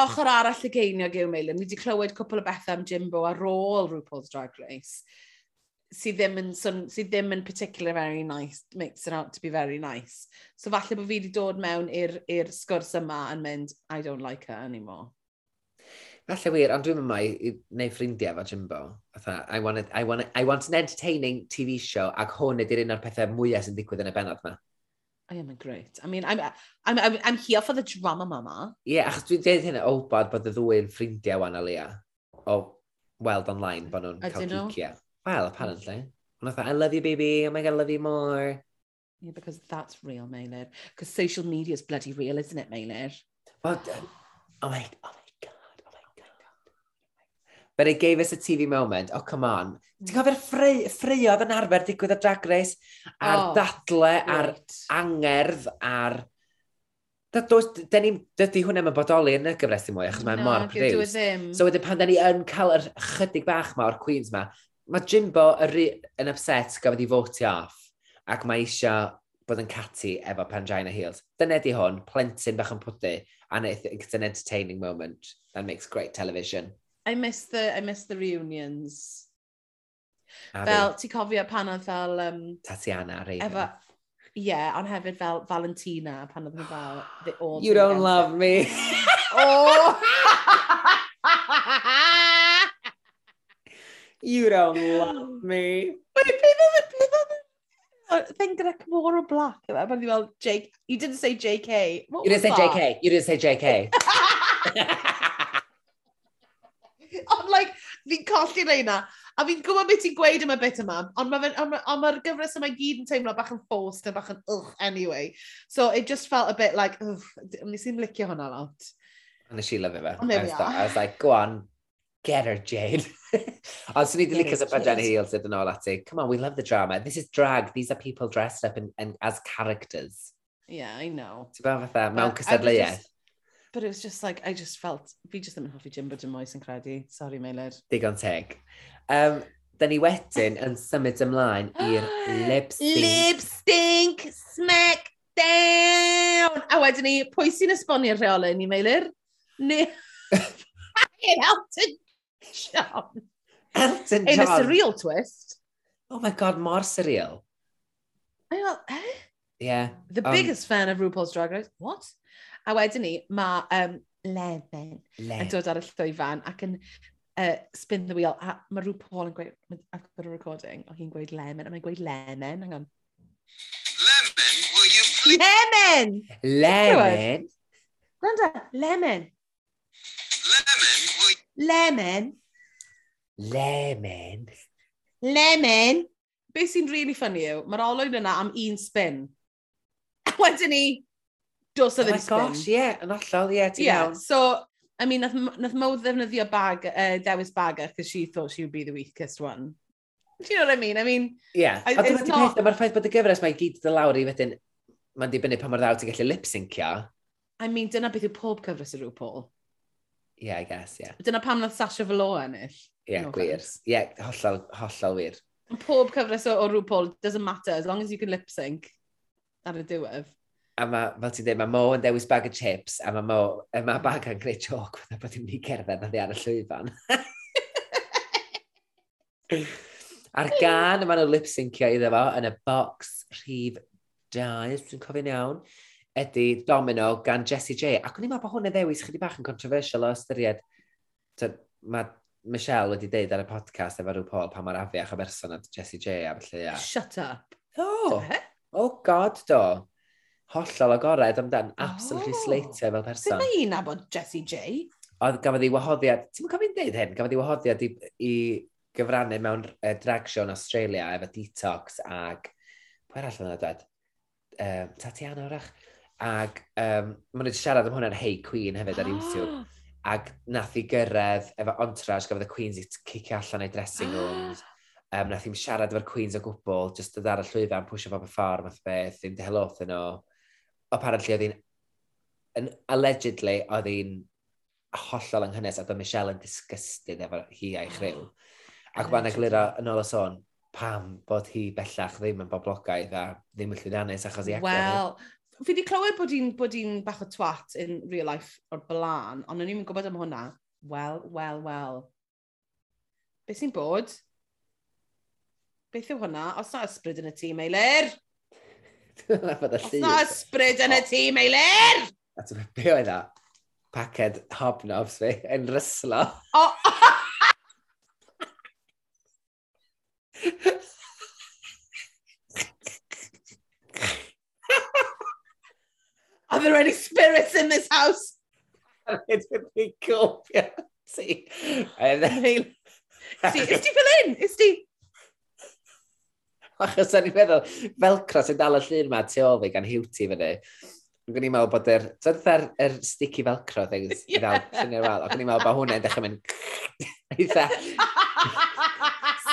Ochr arall y geiniog yw Meilir. Ni wedi clywed cwpl o bethau am Jimbo ar ôl RuPaul's Drag Race sydd ddim yn, sydd ddim yn particular very nice, makes it out to be very nice. So falle bod fi wedi dod mewn i'r sgwrs yma yn mynd, I don't like her anymore.
Falle wir, ond dwi'n mynd i, wneud ffrindiau efo Jimbo. I want, I, want I want an entertaining TV show, ac hwn ydy'r un o'r pethau mwyaf sy'n digwydd yn y benod yma.
I immigrate. I mean, I'm, I'm, I'm, I'm here for the drama, mama.
Ie, yeah, achos dwi'n dweud hynny obad oh, bod y ddwy'n ffrindiau wan o leia. O, weld online bod nhw'n cael cicia. Well, apparently. Ond I love you, baby. Oh my God, I love you more.
Yeah, because that's real, Maylid. Because social media is bloody real, isn't it, Maylid?
Well, oh my, oh my but it gave us a TV moment, oh come on. Mm. Ti'n cofio'r ffreiodd ffreu yn arfer digwydd o Drag Race, a'r oh, dadle, right. a'r angerdd, a'r... Dydy hwnna mae'n bodoli yn y gyfres i mwy, achos mae'n no, mor produced. So wedyn pan da ni yn cael yr chydig bach ma o'r Queens ma, mae Jimbo yn upset gafodd i votio off, ac mae eisiau bod yn cati efo Pangina Heels. Dyna di hwn, plentyn bach yn pwdy, and it's an entertaining moment that makes great television.
I miss the, I miss the reunions. A fel, ti'n cofio pan oedd fel... Um,
Tatiana, Raven. Efo,
ie, yeah, ond hefyd fel Valentina, pan oedd fel...
The [GASPS] old you don't love me. [LAUGHS] oh! [LAUGHS] you don't love me.
Wait, beth oedd thing gyda Camora Black yma, e? pan oedd fel, Jake, you didn't say JK.
What you didn't say that? JK, you didn't say JK. [LAUGHS]
Ond, like, fi'n colli reina. A fi'n gwybod beth ti'n gweud am y bit yma, ond mae'r ma, on ma gyfres yma gyd yn teimlo bach yn forced a bach yn ugh anyway. So it just felt a bit like, ugh, nes i'n licio hwnna lot.
A nes i lyfio fe. I was, like, go on, get her, Jane. [LAUGHS] Ond swn i ddim licio Sebastian Heels yn ôl ati. Come on, we love the drama. This is drag. These are people dressed up in, in, as characters.
Yeah, I know.
Ti'n bod fatha, mewn cysadleuaeth.
But it was just like, I just felt, fi just ddim yn hoffi Jimbo dim oes yn credu. Sorry, Meilid.
Digon teg. Um, da ni wedyn yn symud ymlaen i'r [GASPS] lip sync.
Lip sync smack down! A wedyn ni, pwy sy'n esbonio'r rheolau ni, Meilir? Ni... [LAUGHS] Elton John.
Elton John.
In a surreal twist.
Oh my god, mor surreal.
I know, eh?
Yeah.
The
um,
biggest fan of RuPaul's Drag Race. What? A wedyn ni, mae um, Leven
Le.
yn dod ar y llwyfan ac yn uh, spin the wheel. A mae rhyw Paul yn gweud, I've got a recording, o hi'n gweud Lemon, a mae'n gweud Lemon, hang on.
Lemon, will you please...
Lemon! E?
Lemon?
Gwanda, Lemon.
Lemon, will... you...
Lemon.
Lemon.
Lemon. Be sy'n really funny yw, mae'r olwyn yna am un spin. A wedyn ni,
Does
o
oh
ddim spin.
Oh gosh, ie, yeah, yn ollol, ie, yeah, ti'n
yeah.
iawn.
So, I mean, nath, nath Mo ddefnyddio bag, uh, dewis bagger, because she thought she would be the weakest one. Do you know what I mean? I mean...
Yeah,
I,
a
dyna
di
not...
peth, mae'r ffaith bod y gyfres mae gyd dy lawr i wedyn, mae'n dibynnu pa mor ddaw ti'n gallu lip-syncio.
I mean, dyna beth yw pob cyfres y RuPaul.
Yeah, I guess, yeah.
Dyna pam nath Sasha Felo ennill.
Yeah,
no
gwir.
Offense.
Yeah, hollol, hollol wir.
Pob cyfres o, o RuPaul, doesn't matter, as long as you can lip-sync ar y diwedd
a ma, fel ti'n dweud, mae Mo yn dewis bag o chips, a mae Mo, a mae bag yn gwneud joc fydda bod hi'n mynd i gerdded na ar y llwyfan. [LAUGHS] A'r gan yma nhw lip-syncio iddo fo yn y box rhif 2, dwi'n cofio'n iawn, ydy Domino gan Jessie J. Ac o'n i'n meddwl bod hwn y ddewis chydig bach yn controversial o ystyried. So, Mae Michelle wedi deud ar y podcast efo rhyw Paul pa mae'r afiach o berson at Jessie J. A felly, yeah.
Shut up.
Oh, oh god, do hollol agored amdan, absolutely
oh.
slater fel person.
Sut mae hi'n abod Jessie J?
Oedd gafodd ei wahoddiad, ti'n cofio'n dweud hyn, gafodd ei wahoddiad i, i gyfrannu mewn uh, drag show yn Australia efo detox ag, pwy arall yna dweud? Um, Tatiana orach. Ag um, maen nhw wedi siarad am hwnna'n Hey Queen hefyd ar YouTube. Ag nath i gyrraedd efo entourage, gafodd y Queens i cicio allan ei dressing [GASPS] rooms. Um, nath i'n siarad efo'r Queens o gwbl, jyst dod ar y llwyfan, pwysio bob y ffordd, math beth, ddim di helwth yn o apparently oedd hi'n, yn allegedly, oedd hi'n hollol anghynnes ac oedd Michelle yn disgusted efo hi a'i ah, chryw. Ac mae'n egluro yn ôl y sôn, pam bod hi bellach ddim yn boblogaidd a ddim yn llwyddiannus achos i agor.
Wel, fi wedi clywed bod hi'n bod hi'n bach o twat in real life o'r blaen, ond o'n i'n gwybod am hwnna. Wel, wel, wel. Beth sy'n bod? Beth yw hwnna? Os na ysbryd yn y tîm, Eilir? [LAUGHS] Os na ysbryd yn y tîm, Eilir!
A ti'n meddwl, be oedd na? Paced hobnobs fi, yn ryslo.
O! [LAUGHS] Are there any spirits in this house?
Rhaid yn ei gofio ti.
Ysdi fel un? Ysdi? [LAUGHS]
Achos o'n i'n meddwl, felcro sy'n dal y llun yma tu ôl fi gan hiwti fyny. Ac o'n i'n meddwl bod yr... Ti'n er, er sticky felcro things i ddal llun i'r wal. Ac o'n i'n meddwl bod hwnna'n dechrau mynd... [LAUGHS] Eitha...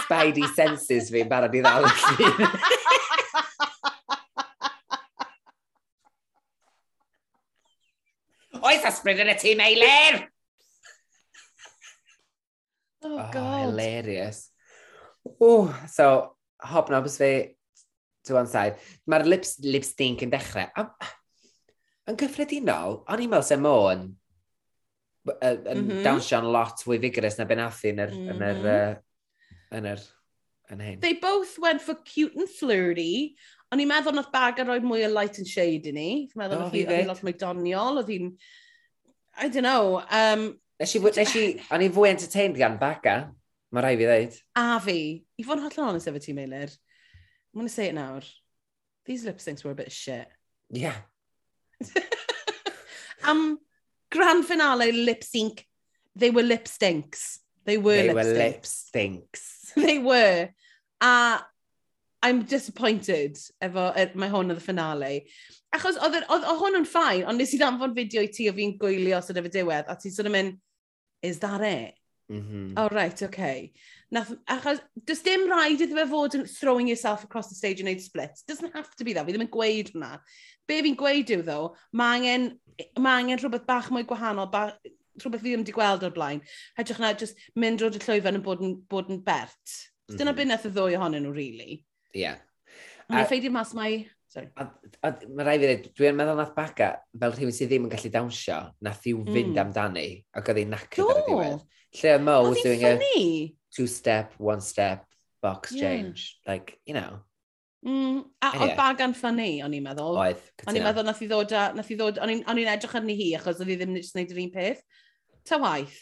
Spidey senses fi'n barod i ddal y llun. [LAUGHS] Oes ysbryd yn y tîm eilir!
Oh, God.
Oh, hilarious. Ooh, so, hobnobs fi to one side. Mae'r lips, lipstink yn dechrau. A, yn gyffredinol, o'n i'n meddwl sef Môn yn mm
-hmm.
dawnsio'n lot fwy vigorous na Ben Athy yn yr...
Mm
-hmm. yn yr, yn hyn.
They both went for cute and flirty. O'n i'n meddwl nath Bagger roi mwy o light and shade i ni. Fi'n meddwl
oh,
oedd
hi'n
lot mwy doniol, oedd hi'n... I don't know. Um,
nes i, nes i, o'n i'n fwy entertained gan Bagger. Mae rai fi ddeud.
A fi. I fod yn hollol honest efo ti, Meilir. I'm going to say it nawr. These lip syncs were a bit of shit.
Yeah. [LAUGHS]
Am grand finale lip sync, they were lip stinks. They were
they
lip
were
stinks.
lip stinks. [LAUGHS]
they were. A I'm disappointed efo, er, mae hwn oedd y finale. Achos oedd, oedd, oedd hwn yn ffain, ond nes i ddanfon fideo i ti o fi'n gwylio sydd efo diwedd, a ti sort of mynd, is that it?
Mm -hmm.
Oh, right, okay. Nath, achos, does dim rhaid iddo fe fod yn throwing yourself across the stage and neud splits. Doesn't have to be that. Fi ddim yn gweud hwnna. Be fi'n gweud yw, ddo, mae angen, ma angen rhywbeth bach mwy gwahanol, bach, rhywbeth fi ddim wedi gweld o'r blaen. Hedrych na, just mynd roed y llwyfan yn bod yn, bod yn bert. Mm -hmm. Dyna
mm-hmm.
beth nath y ddwy ohonyn nhw, really.
Ie. Yeah.
Mae'n ffeidio mas mai
Mae rai fi dweud, dwi'n meddwl nath baga, fel rhywun sydd ddim yn gallu dawnsio, nath i'w mm. fynd
mm.
amdani, ac oedd hi'n nacyd ar y diwedd. Lle y Mo was doing funny.
a
two-step, one-step, box
yeah.
change, like, you know.
Mm, a
anyway.
oedd bagan ffynnu, o'n i'n meddwl.
Oedd,
O'n i'n meddwl nath i ddod, a, nath i ddod, o'n i'n edrych arni hi, achos oedd hi ddim yn gwneud yr un peth. Ta waith,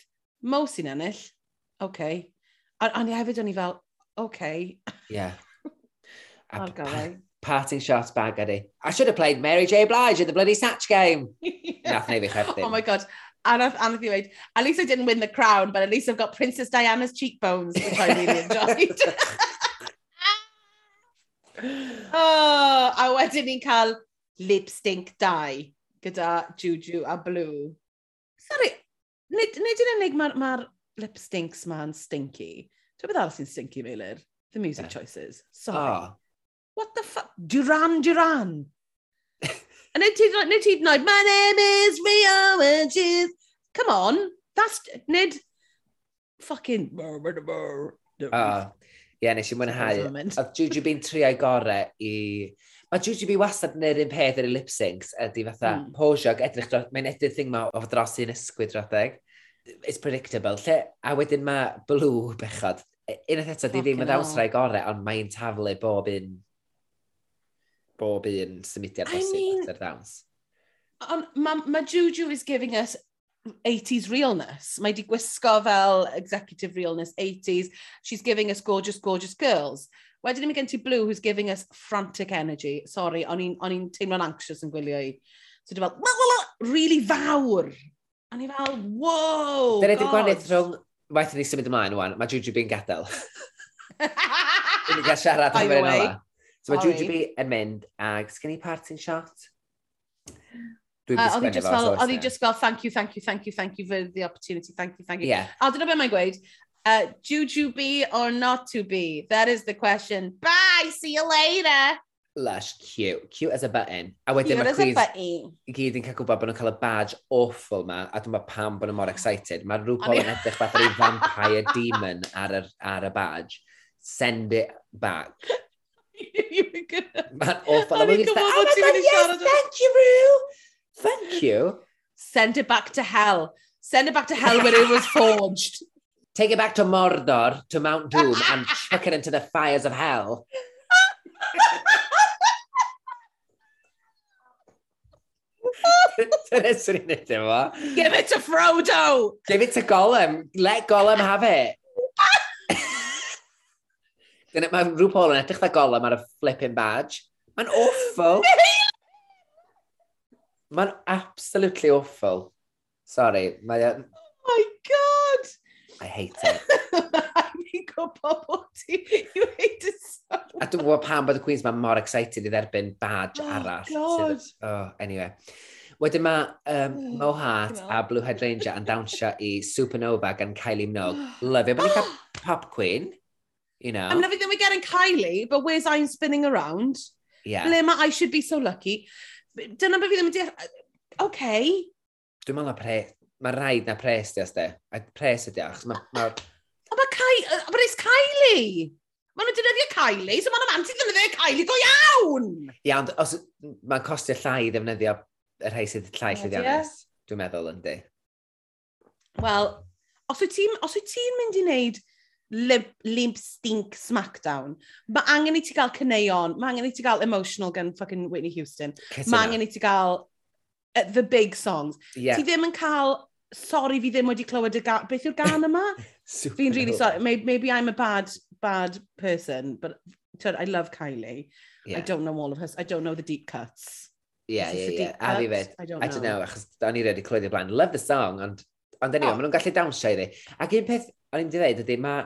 Mo sy'n ennill, oce. Okay. A, o'n i hefyd o'n i fel, oce. Okay.
Yeah. [LAUGHS] a,
oh,
parting shots bag ydi. I should have played Mary J Blige in the bloody Satch game. [LAUGHS] Nath neu fi chwerthin.
Oh my god. And I've, and I've wait, at least I didn't win the crown, but at least I've got Princess Diana's cheekbones, which I really [LAUGHS] enjoyed. [LAUGHS] oh, a wedyn ni'n cael lipstink dau gyda Juju a Blue. Sorry, nid, nid yn unig mae'r ma, lip lipstinks ma'n stinky. Dwi'n beth arall sy'n stinky, Meilir? The music
yeah.
choices. Sorry.
Oh
what the fuck? Duran Duran. [LAUGHS] and nid ti'n nid ti'n noed, my name is Rio and she's... Come on, that's... Nid fucking...
Uh, Ie, nes i mwynhau. Oedd Juju B'n triau gore i... Mae Juju B wastad yn yr un peth yr y lip-syncs ydy fatha
mm.
posiog, edrych, dros... mae'n edrych thing ma o dros i'n ysgwyd rhedeg. It's predictable. Lle, a wedyn mae Blue bechod. E, unwaith eto, di ddim yn ddawsrau gore, ond mae'n taflu bob un bob un symudiad bosib
I
at ar dawns.
Ond mae ma Juju is giving us 80s realness. Mae di gwisgo fel executive realness 80s. She's giving us gorgeous, gorgeous girls. Wedyn i mi gen ti Blue, who's giving us frantic energy. Sorry, o'n i'n teimlo'n anxious yn gwylio i. So di fel, la, la, la, really fawr. A ni fel, wow,
Dyna di'r gwanaeth rhwng, waith ni symud ymlaen, wan, mae Juju be'n gadael. [LAUGHS] Dwi'n gael siarad am hynny So mae Juju B yn mynd, ag sgen i parting shot?
Oedd hi just fel, oedd hi just fel, thank you, thank you, thank you, thank you for the opportunity, thank you, thank you.
Yeah.
A dyna beth mae'n gweud, uh, Juju be or not to be? That is the question. Bye, see you later.
Lush, cute. Cute as a button. A wedyn mae
Chris
i gyd yn cael gwybod bod nhw'n cael y badge awful ma, a dwi'n pam bod nhw'n mor oh. excited. Mae
rhywbeth
yn edrych fath o'r vampire demon ar y, ar y badge. Send it back. [LAUGHS]
You were gonna-
awful.
O'n
A
i'n
mae'n
gwybod
just
bod
like,
ti'n
oh my God, yes, thank you, Rue. Thank [LAUGHS] you.
Send it back to hell. Send it back to hell where it was [LAUGHS] forged.
Take it back to Mordor, to Mount Doom, and chuck it into the fires of hell. Dyna sy'n ni'n neud efo.
Give it to Frodo.
Give it to Gollum. Let Gollum have it. Mae rhyw Paul yn edrych dda golem ar y flipping badge. Mae'n awful. [LAUGHS] Mae'n absolutely awful. Sorry, mae...
Oh my god!
I hate it.
Fi'n gwybod bod ti, you hate it so much.
A dwi'n gwybod pam bod y Queens mae'n mor excited i dderbyn badge
oh,
arall.
God.
Sydd, oh, anyway. Wedyn mae um,
oh,
Mo Hart a Blue Hydrangea yn dawnsio i Supernova gan Kylie Minogue. [GASPS] Love it. ni'n cael Pop Queen. You know?
I mean, everything we get in Kylie, but where's I'm spinning around?
Yeah.
Ble mae I should be so lucky. Dyna beth fi ddim yn deall. Okay.
Dwi'n meddwl na pres. Mae rhaid na pres di, asde. A pres ydi, achos mae... Ma...
O, mae Kylie... But it's Kylie! Mae nhw'n defnyddio Kylie, so mae nhw'n anti ddefnyddio Kylie go iawn!
Ia, ond os... Mae'n costio llai i ddefnyddio y rhai sydd llai llyddiannus. Dwi'n meddwl, yndi.
Wel, os wyt ti'n ti mynd i wneud lip, limp stink smackdown. Mae angen i ti gael cyneuon, mae angen i ti gael emotional gan fucking Whitney Houston. Mae angen i ti gael uh, the big songs.
Yeah.
Ti ddim yn cael, sorry fi ddim wedi clywed y gan, beth yw'r gan yma? [LAUGHS] Fi'n really sorry, maybe, maybe I'm a bad, bad person, but I love Kylie.
Yeah.
I don't know all of her, I don't know the deep cuts. Yeah, yeah,
yeah.
A
fi fyd,
I don't know,
I don't
know
achos o'n i wedi clywed i'r blaen. Love the song, ond, ond anyway,
oh.
maen nhw'n gallu dawnsio iddi. Ac un peth, o'n i'n dweud ydy, mae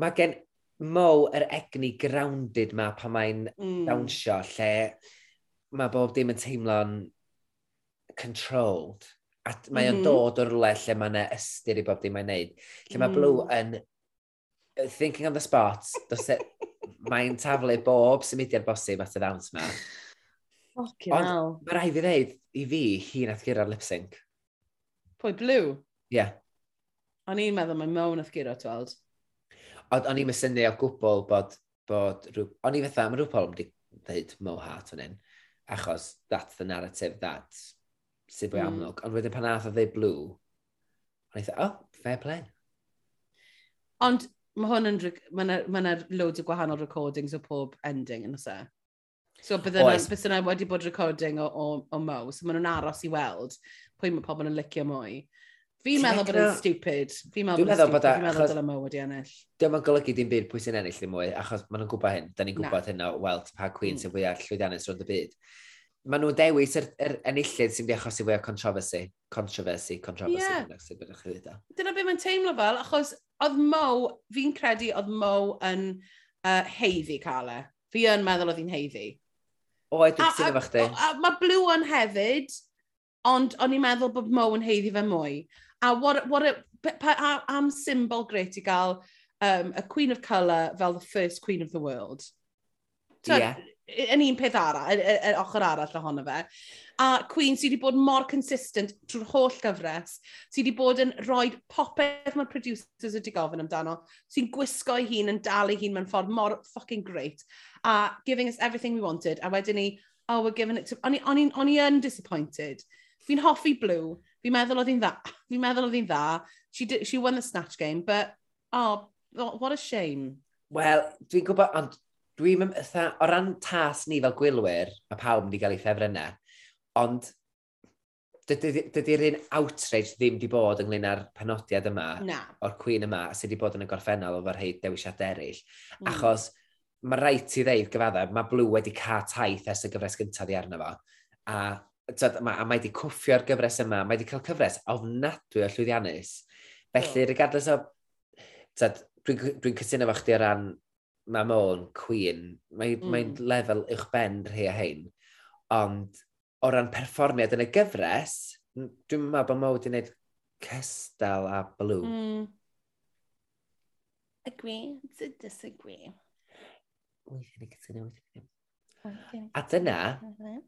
mae gen Mo yr egni grounded ma pan mae'n
mm.
dawnsio, lle mae bob dim yn teimlo'n controlled. A mae o'n
mm -hmm.
dod o'r rhywle lle mae yna ystyr i bob dim mae'n neud. Lle mae
mm.
Blue yn thinking on the spot, e-, mae'n taflu bob symudiad bosib at y ddawns ma.
Fucking
Ond,
hell.
Mae rai fi ddeud i fi hi nath gyrra'r lip sync.
Pwy, Blue?
Ie. Yeah.
O'n i'n meddwl mae Mo nath gyrra, tweld.
Ond o'n i'n syni o gwbl bod, bod rhyw... O'n i fatha, mae rhyw pobl wedi dweud Mo Hart yn un, achos that's the narrative, that sydd fwy
mm.
amlwg. Ond wedyn pan ath o ddeu blue, o'n i dweud, oh, fair play.
Ond mae hwn yn... Mae yna ma, ma loads o gwahanol recordings o pob ending yn oes So bydden yna wedi bod recording o, o, o Mo, so maen nhw'n aros i weld pwy mae pobl yn licio mwy. Fi'n meddwl bod yn stupid. Fi'n meddwl bod yn stupid.
E,
fi'n meddwl
bod
yn yma wedi ennill.
Dwi'n meddwl golygu dim byd pwy sy'n ennill ddim mwy, achos maen nhw'n gwybod hyn. Da ni'n gwybod hyn o weld pa Queen sy'n mm. fwyaf llwyddiannus rhwng y byd. Maen nhw'n dewis yr, yr enillydd sy'n di achosi fwy o controversy. Controversy, controversy. Yeah.
Dyna beth mae'n teimlo fel, achos oedd Mo, fi'n credu oedd Mo yn uh, heiddi cael e. Fi yn meddwl oedd hi'n heiddi.
O,
i
dwi'n
sy'n
efo chdi.
Mae Blue on hefyd, ond o'n i'n meddwl bod Mo yn heiddi fe mwy. A what, what a, pa, am symbol great i gael um, a Queen of Colour fel the first Queen of the World.
So, yeah.
Yn un peth arall, yr ochr arall ohono fe. A Queen sydd wedi bod mor consistent drwy'r holl gyfres, sydd wedi bod yn rhoi popeth mae'r producers wedi gofyn amdano, sy'n gwisgo ei hun yn dal ei hun mewn ffordd mor fucking great, a giving us everything we wanted, a wedyn ni, oh, we're giving it to... O'n i yn disappointed. Fi'n hoffi Blue, Fi'n meddwl oedd hi'n dda. [LAUGHS] Fi'n meddwl oedd hi'n dda. She, did, she won the snatch game, but, oh, what a shame.
Wel, dwi'n gwybod, ond dwi'n ymwtha, o ran tas ni fel gwylwyr, mae pawb wedi cael ei ffefrynnau, ond dydy'r un outrage ddim wedi bod ynglyn â'r penodiad yma,
Na.
o'r Queen yma, sydd wedi bod yn y gorffennol o'r rhai dewisiad eraill.
Mm.
Achos mae rhaid ti ddeud gyfadda, mae Blue wedi cael taith ers y gyfres gyntaf i arno fo. A tyd, ma, a mae wedi cwffio'r gyfres yma, mae wedi cael cyfres ofnadwy o llwyddiannus. Felly,
oh.
regardless o... Tyd, dwi'n dwi, dwi cytuno fo chdi o ran mae Mamon, Queen, mae'n mm. mae lefel uwch ben rhai a hyn. Ond o ran perfformiad yn y gyfres, dwi'n meddwl bod Mo wedi gwneud Cestel a Blue. Mm.
Agree to disagree.
Weithio'n ei cytuno, weithio'n ei A dyna, mm -hmm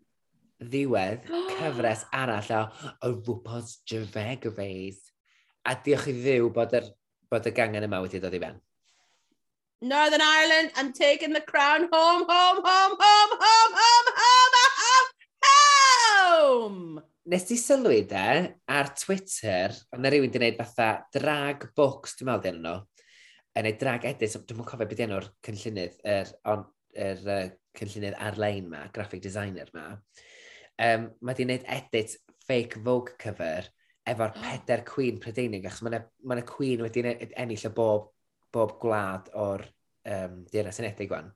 ddiwedd [GASPS] cyfres arall o, o RuPaul's Drag Race. A diolch i ddiw bod, yr, bod y gangen yma wedi dod i ben.
Northern Ireland, I'm taking the crown home, home, home, home, home, home, home, home, home!
Nes i sylwi de, ar Twitter, ond na rhywun wedi gwneud fatha drag books, dwi'n meddwl dyn nhw, yn ei drag edit, dwi'n meddwl cofio beth enw'r cynllunydd, yr er, er, er, cynllunydd ar-lein ma, graphic designer ma um, mae di wneud edit fake Vogue cover efo'r [GASPS] peder Queen Prydeinig, achos mae yna Queen wedi ennill y bob, bob gwlad o'r um, Deyrnas Unedig gwan.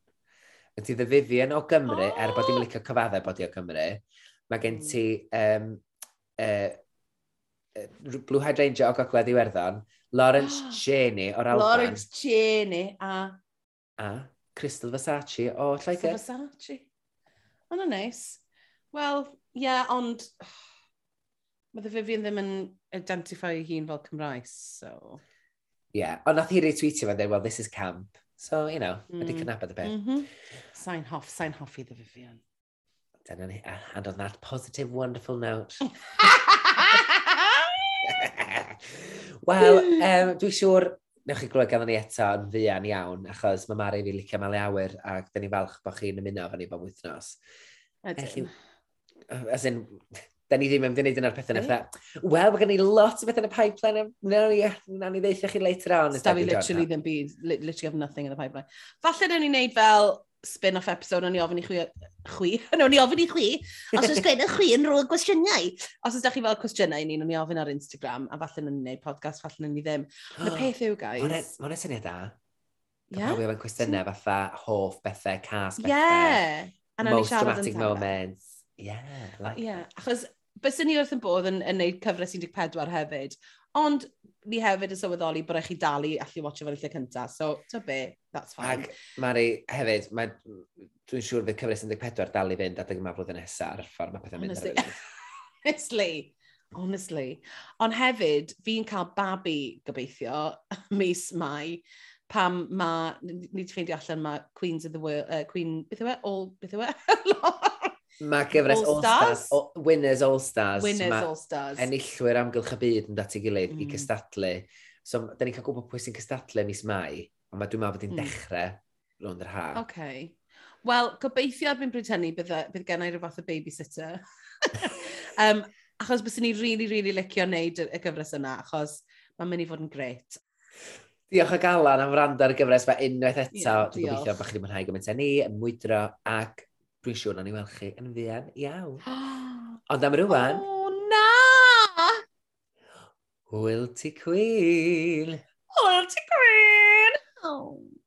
Mae ti The Vivian o Gymru, oh! er bod [GASPS] i'n licio cyfaddau bod i o Gymru. Mae gen hmm. ti um, uh, Blue Hydrangea o Gogledd Iwerddon, Lawrence [GASPS] Cheney o'r Alban.
Lawrence Cheney a...
A Crystal Versace o Lloegr.
Crystal Versace. Ond o'n neis. Wel, ie, yeah, ond mae The Vivian ddim yn identifio ei hun fel Cymraes, so...
Ie, yeah. ond nath hi retweetio fe, dweud, well, this is camp. So, you know, mm. wedi cynabod y peth.
Mm -hmm. Sain hoff, sain hoffi The Vivian.
Dyna ni, and on that positive, wonderful note. [LAUGHS] Wel, um, dwi'n siŵr, newch chi glywed ganddo ni eto yn fuan iawn, achos mae Mari fi licio mael awyr, ac dyn ni falch bod chi'n ymuno fan ni bob wythnos.
Ydyn.
Felly, as in, da ni ddim yn mynd i wneud yna'r pethau
yeah.
na Wel, mae gen i lot o bethau yn y pipeline. No, ni, na ni ddeithio chi later on.
Ys da fi literally ddim byd. Literally have nothing in the pipeline. Falle na ni wneud fel spin-off episode, o'n i ofyn i chwi... Chwi? No, o'n i ofyn i chwi. Os oes gwneud chwi yn rôl gwestiynau. Os oes da chi fel cwestiynau ni, o'n i ofyn ar Instagram, a falle na ni wneud podcast, falle na ni ddim. Ond y [GASPS] peth yw, guys...
Mae'n syniad da. Yeah. Pawb efo'n cwestiynau fatha hoff bethau, cas bethau.
Yeah.
Most dramatic moments. Yeah, Like...
Ie, achos bys ni wrth yn bodd yn, yn neud cyfres 14 hefyd, ond ni hefyd yn sylweddoli bod eich chi dalu allu watcho fo'n lle cyntaf, so to be, that's fine.
Ac Mari, hefyd, mae... dwi'n siŵr fydd cyfres 14 dal i fynd adeg yma flwyddyn nesaf ar y ffordd mae pethau'n mynd ar [LAUGHS]
Honestly, honestly. Ond hefyd, fi'n cael babi gobeithio [LAUGHS] mis Mai, pam mae, ni wedi ffeindio allan mae Queens of the World, uh, Queen, beth yw e? All, beth yw e? [LAUGHS]
Mae gyfres All-Stars, All Winners All-Stars.
Winners All-Stars.
Enillwyr amgylch y byd yn dati gilydd mm. i cystadlu. So, da ni'n cael gwybod pwy sy'n cystadlu mis Mai, ond mae dwi'n meddwl bod hi'n
mm.
dechrau rhwng yr ha.
Okay. Wel, gobeithio erbyn hynny bydd, bydd gennau rhyw fath o babysitter. [LAUGHS] um, achos bys ni rili, really, rili really licio wneud y, y gyfres yna, achos mae'n mynd i fod yn gret.
Diolch o galan am wrando ar y gyfres fe unwaith eto.
Yeah,
Dwi'n gobeithio bod chi wedi mwynhau gymaint â ni, yn mwydro ac Dwi'n siŵr na ni weld chi yn fuan iawn. [GASPS] Ond am rwan...
O, na!
Hwyl ti Cwyn!
Hwyl! Oh.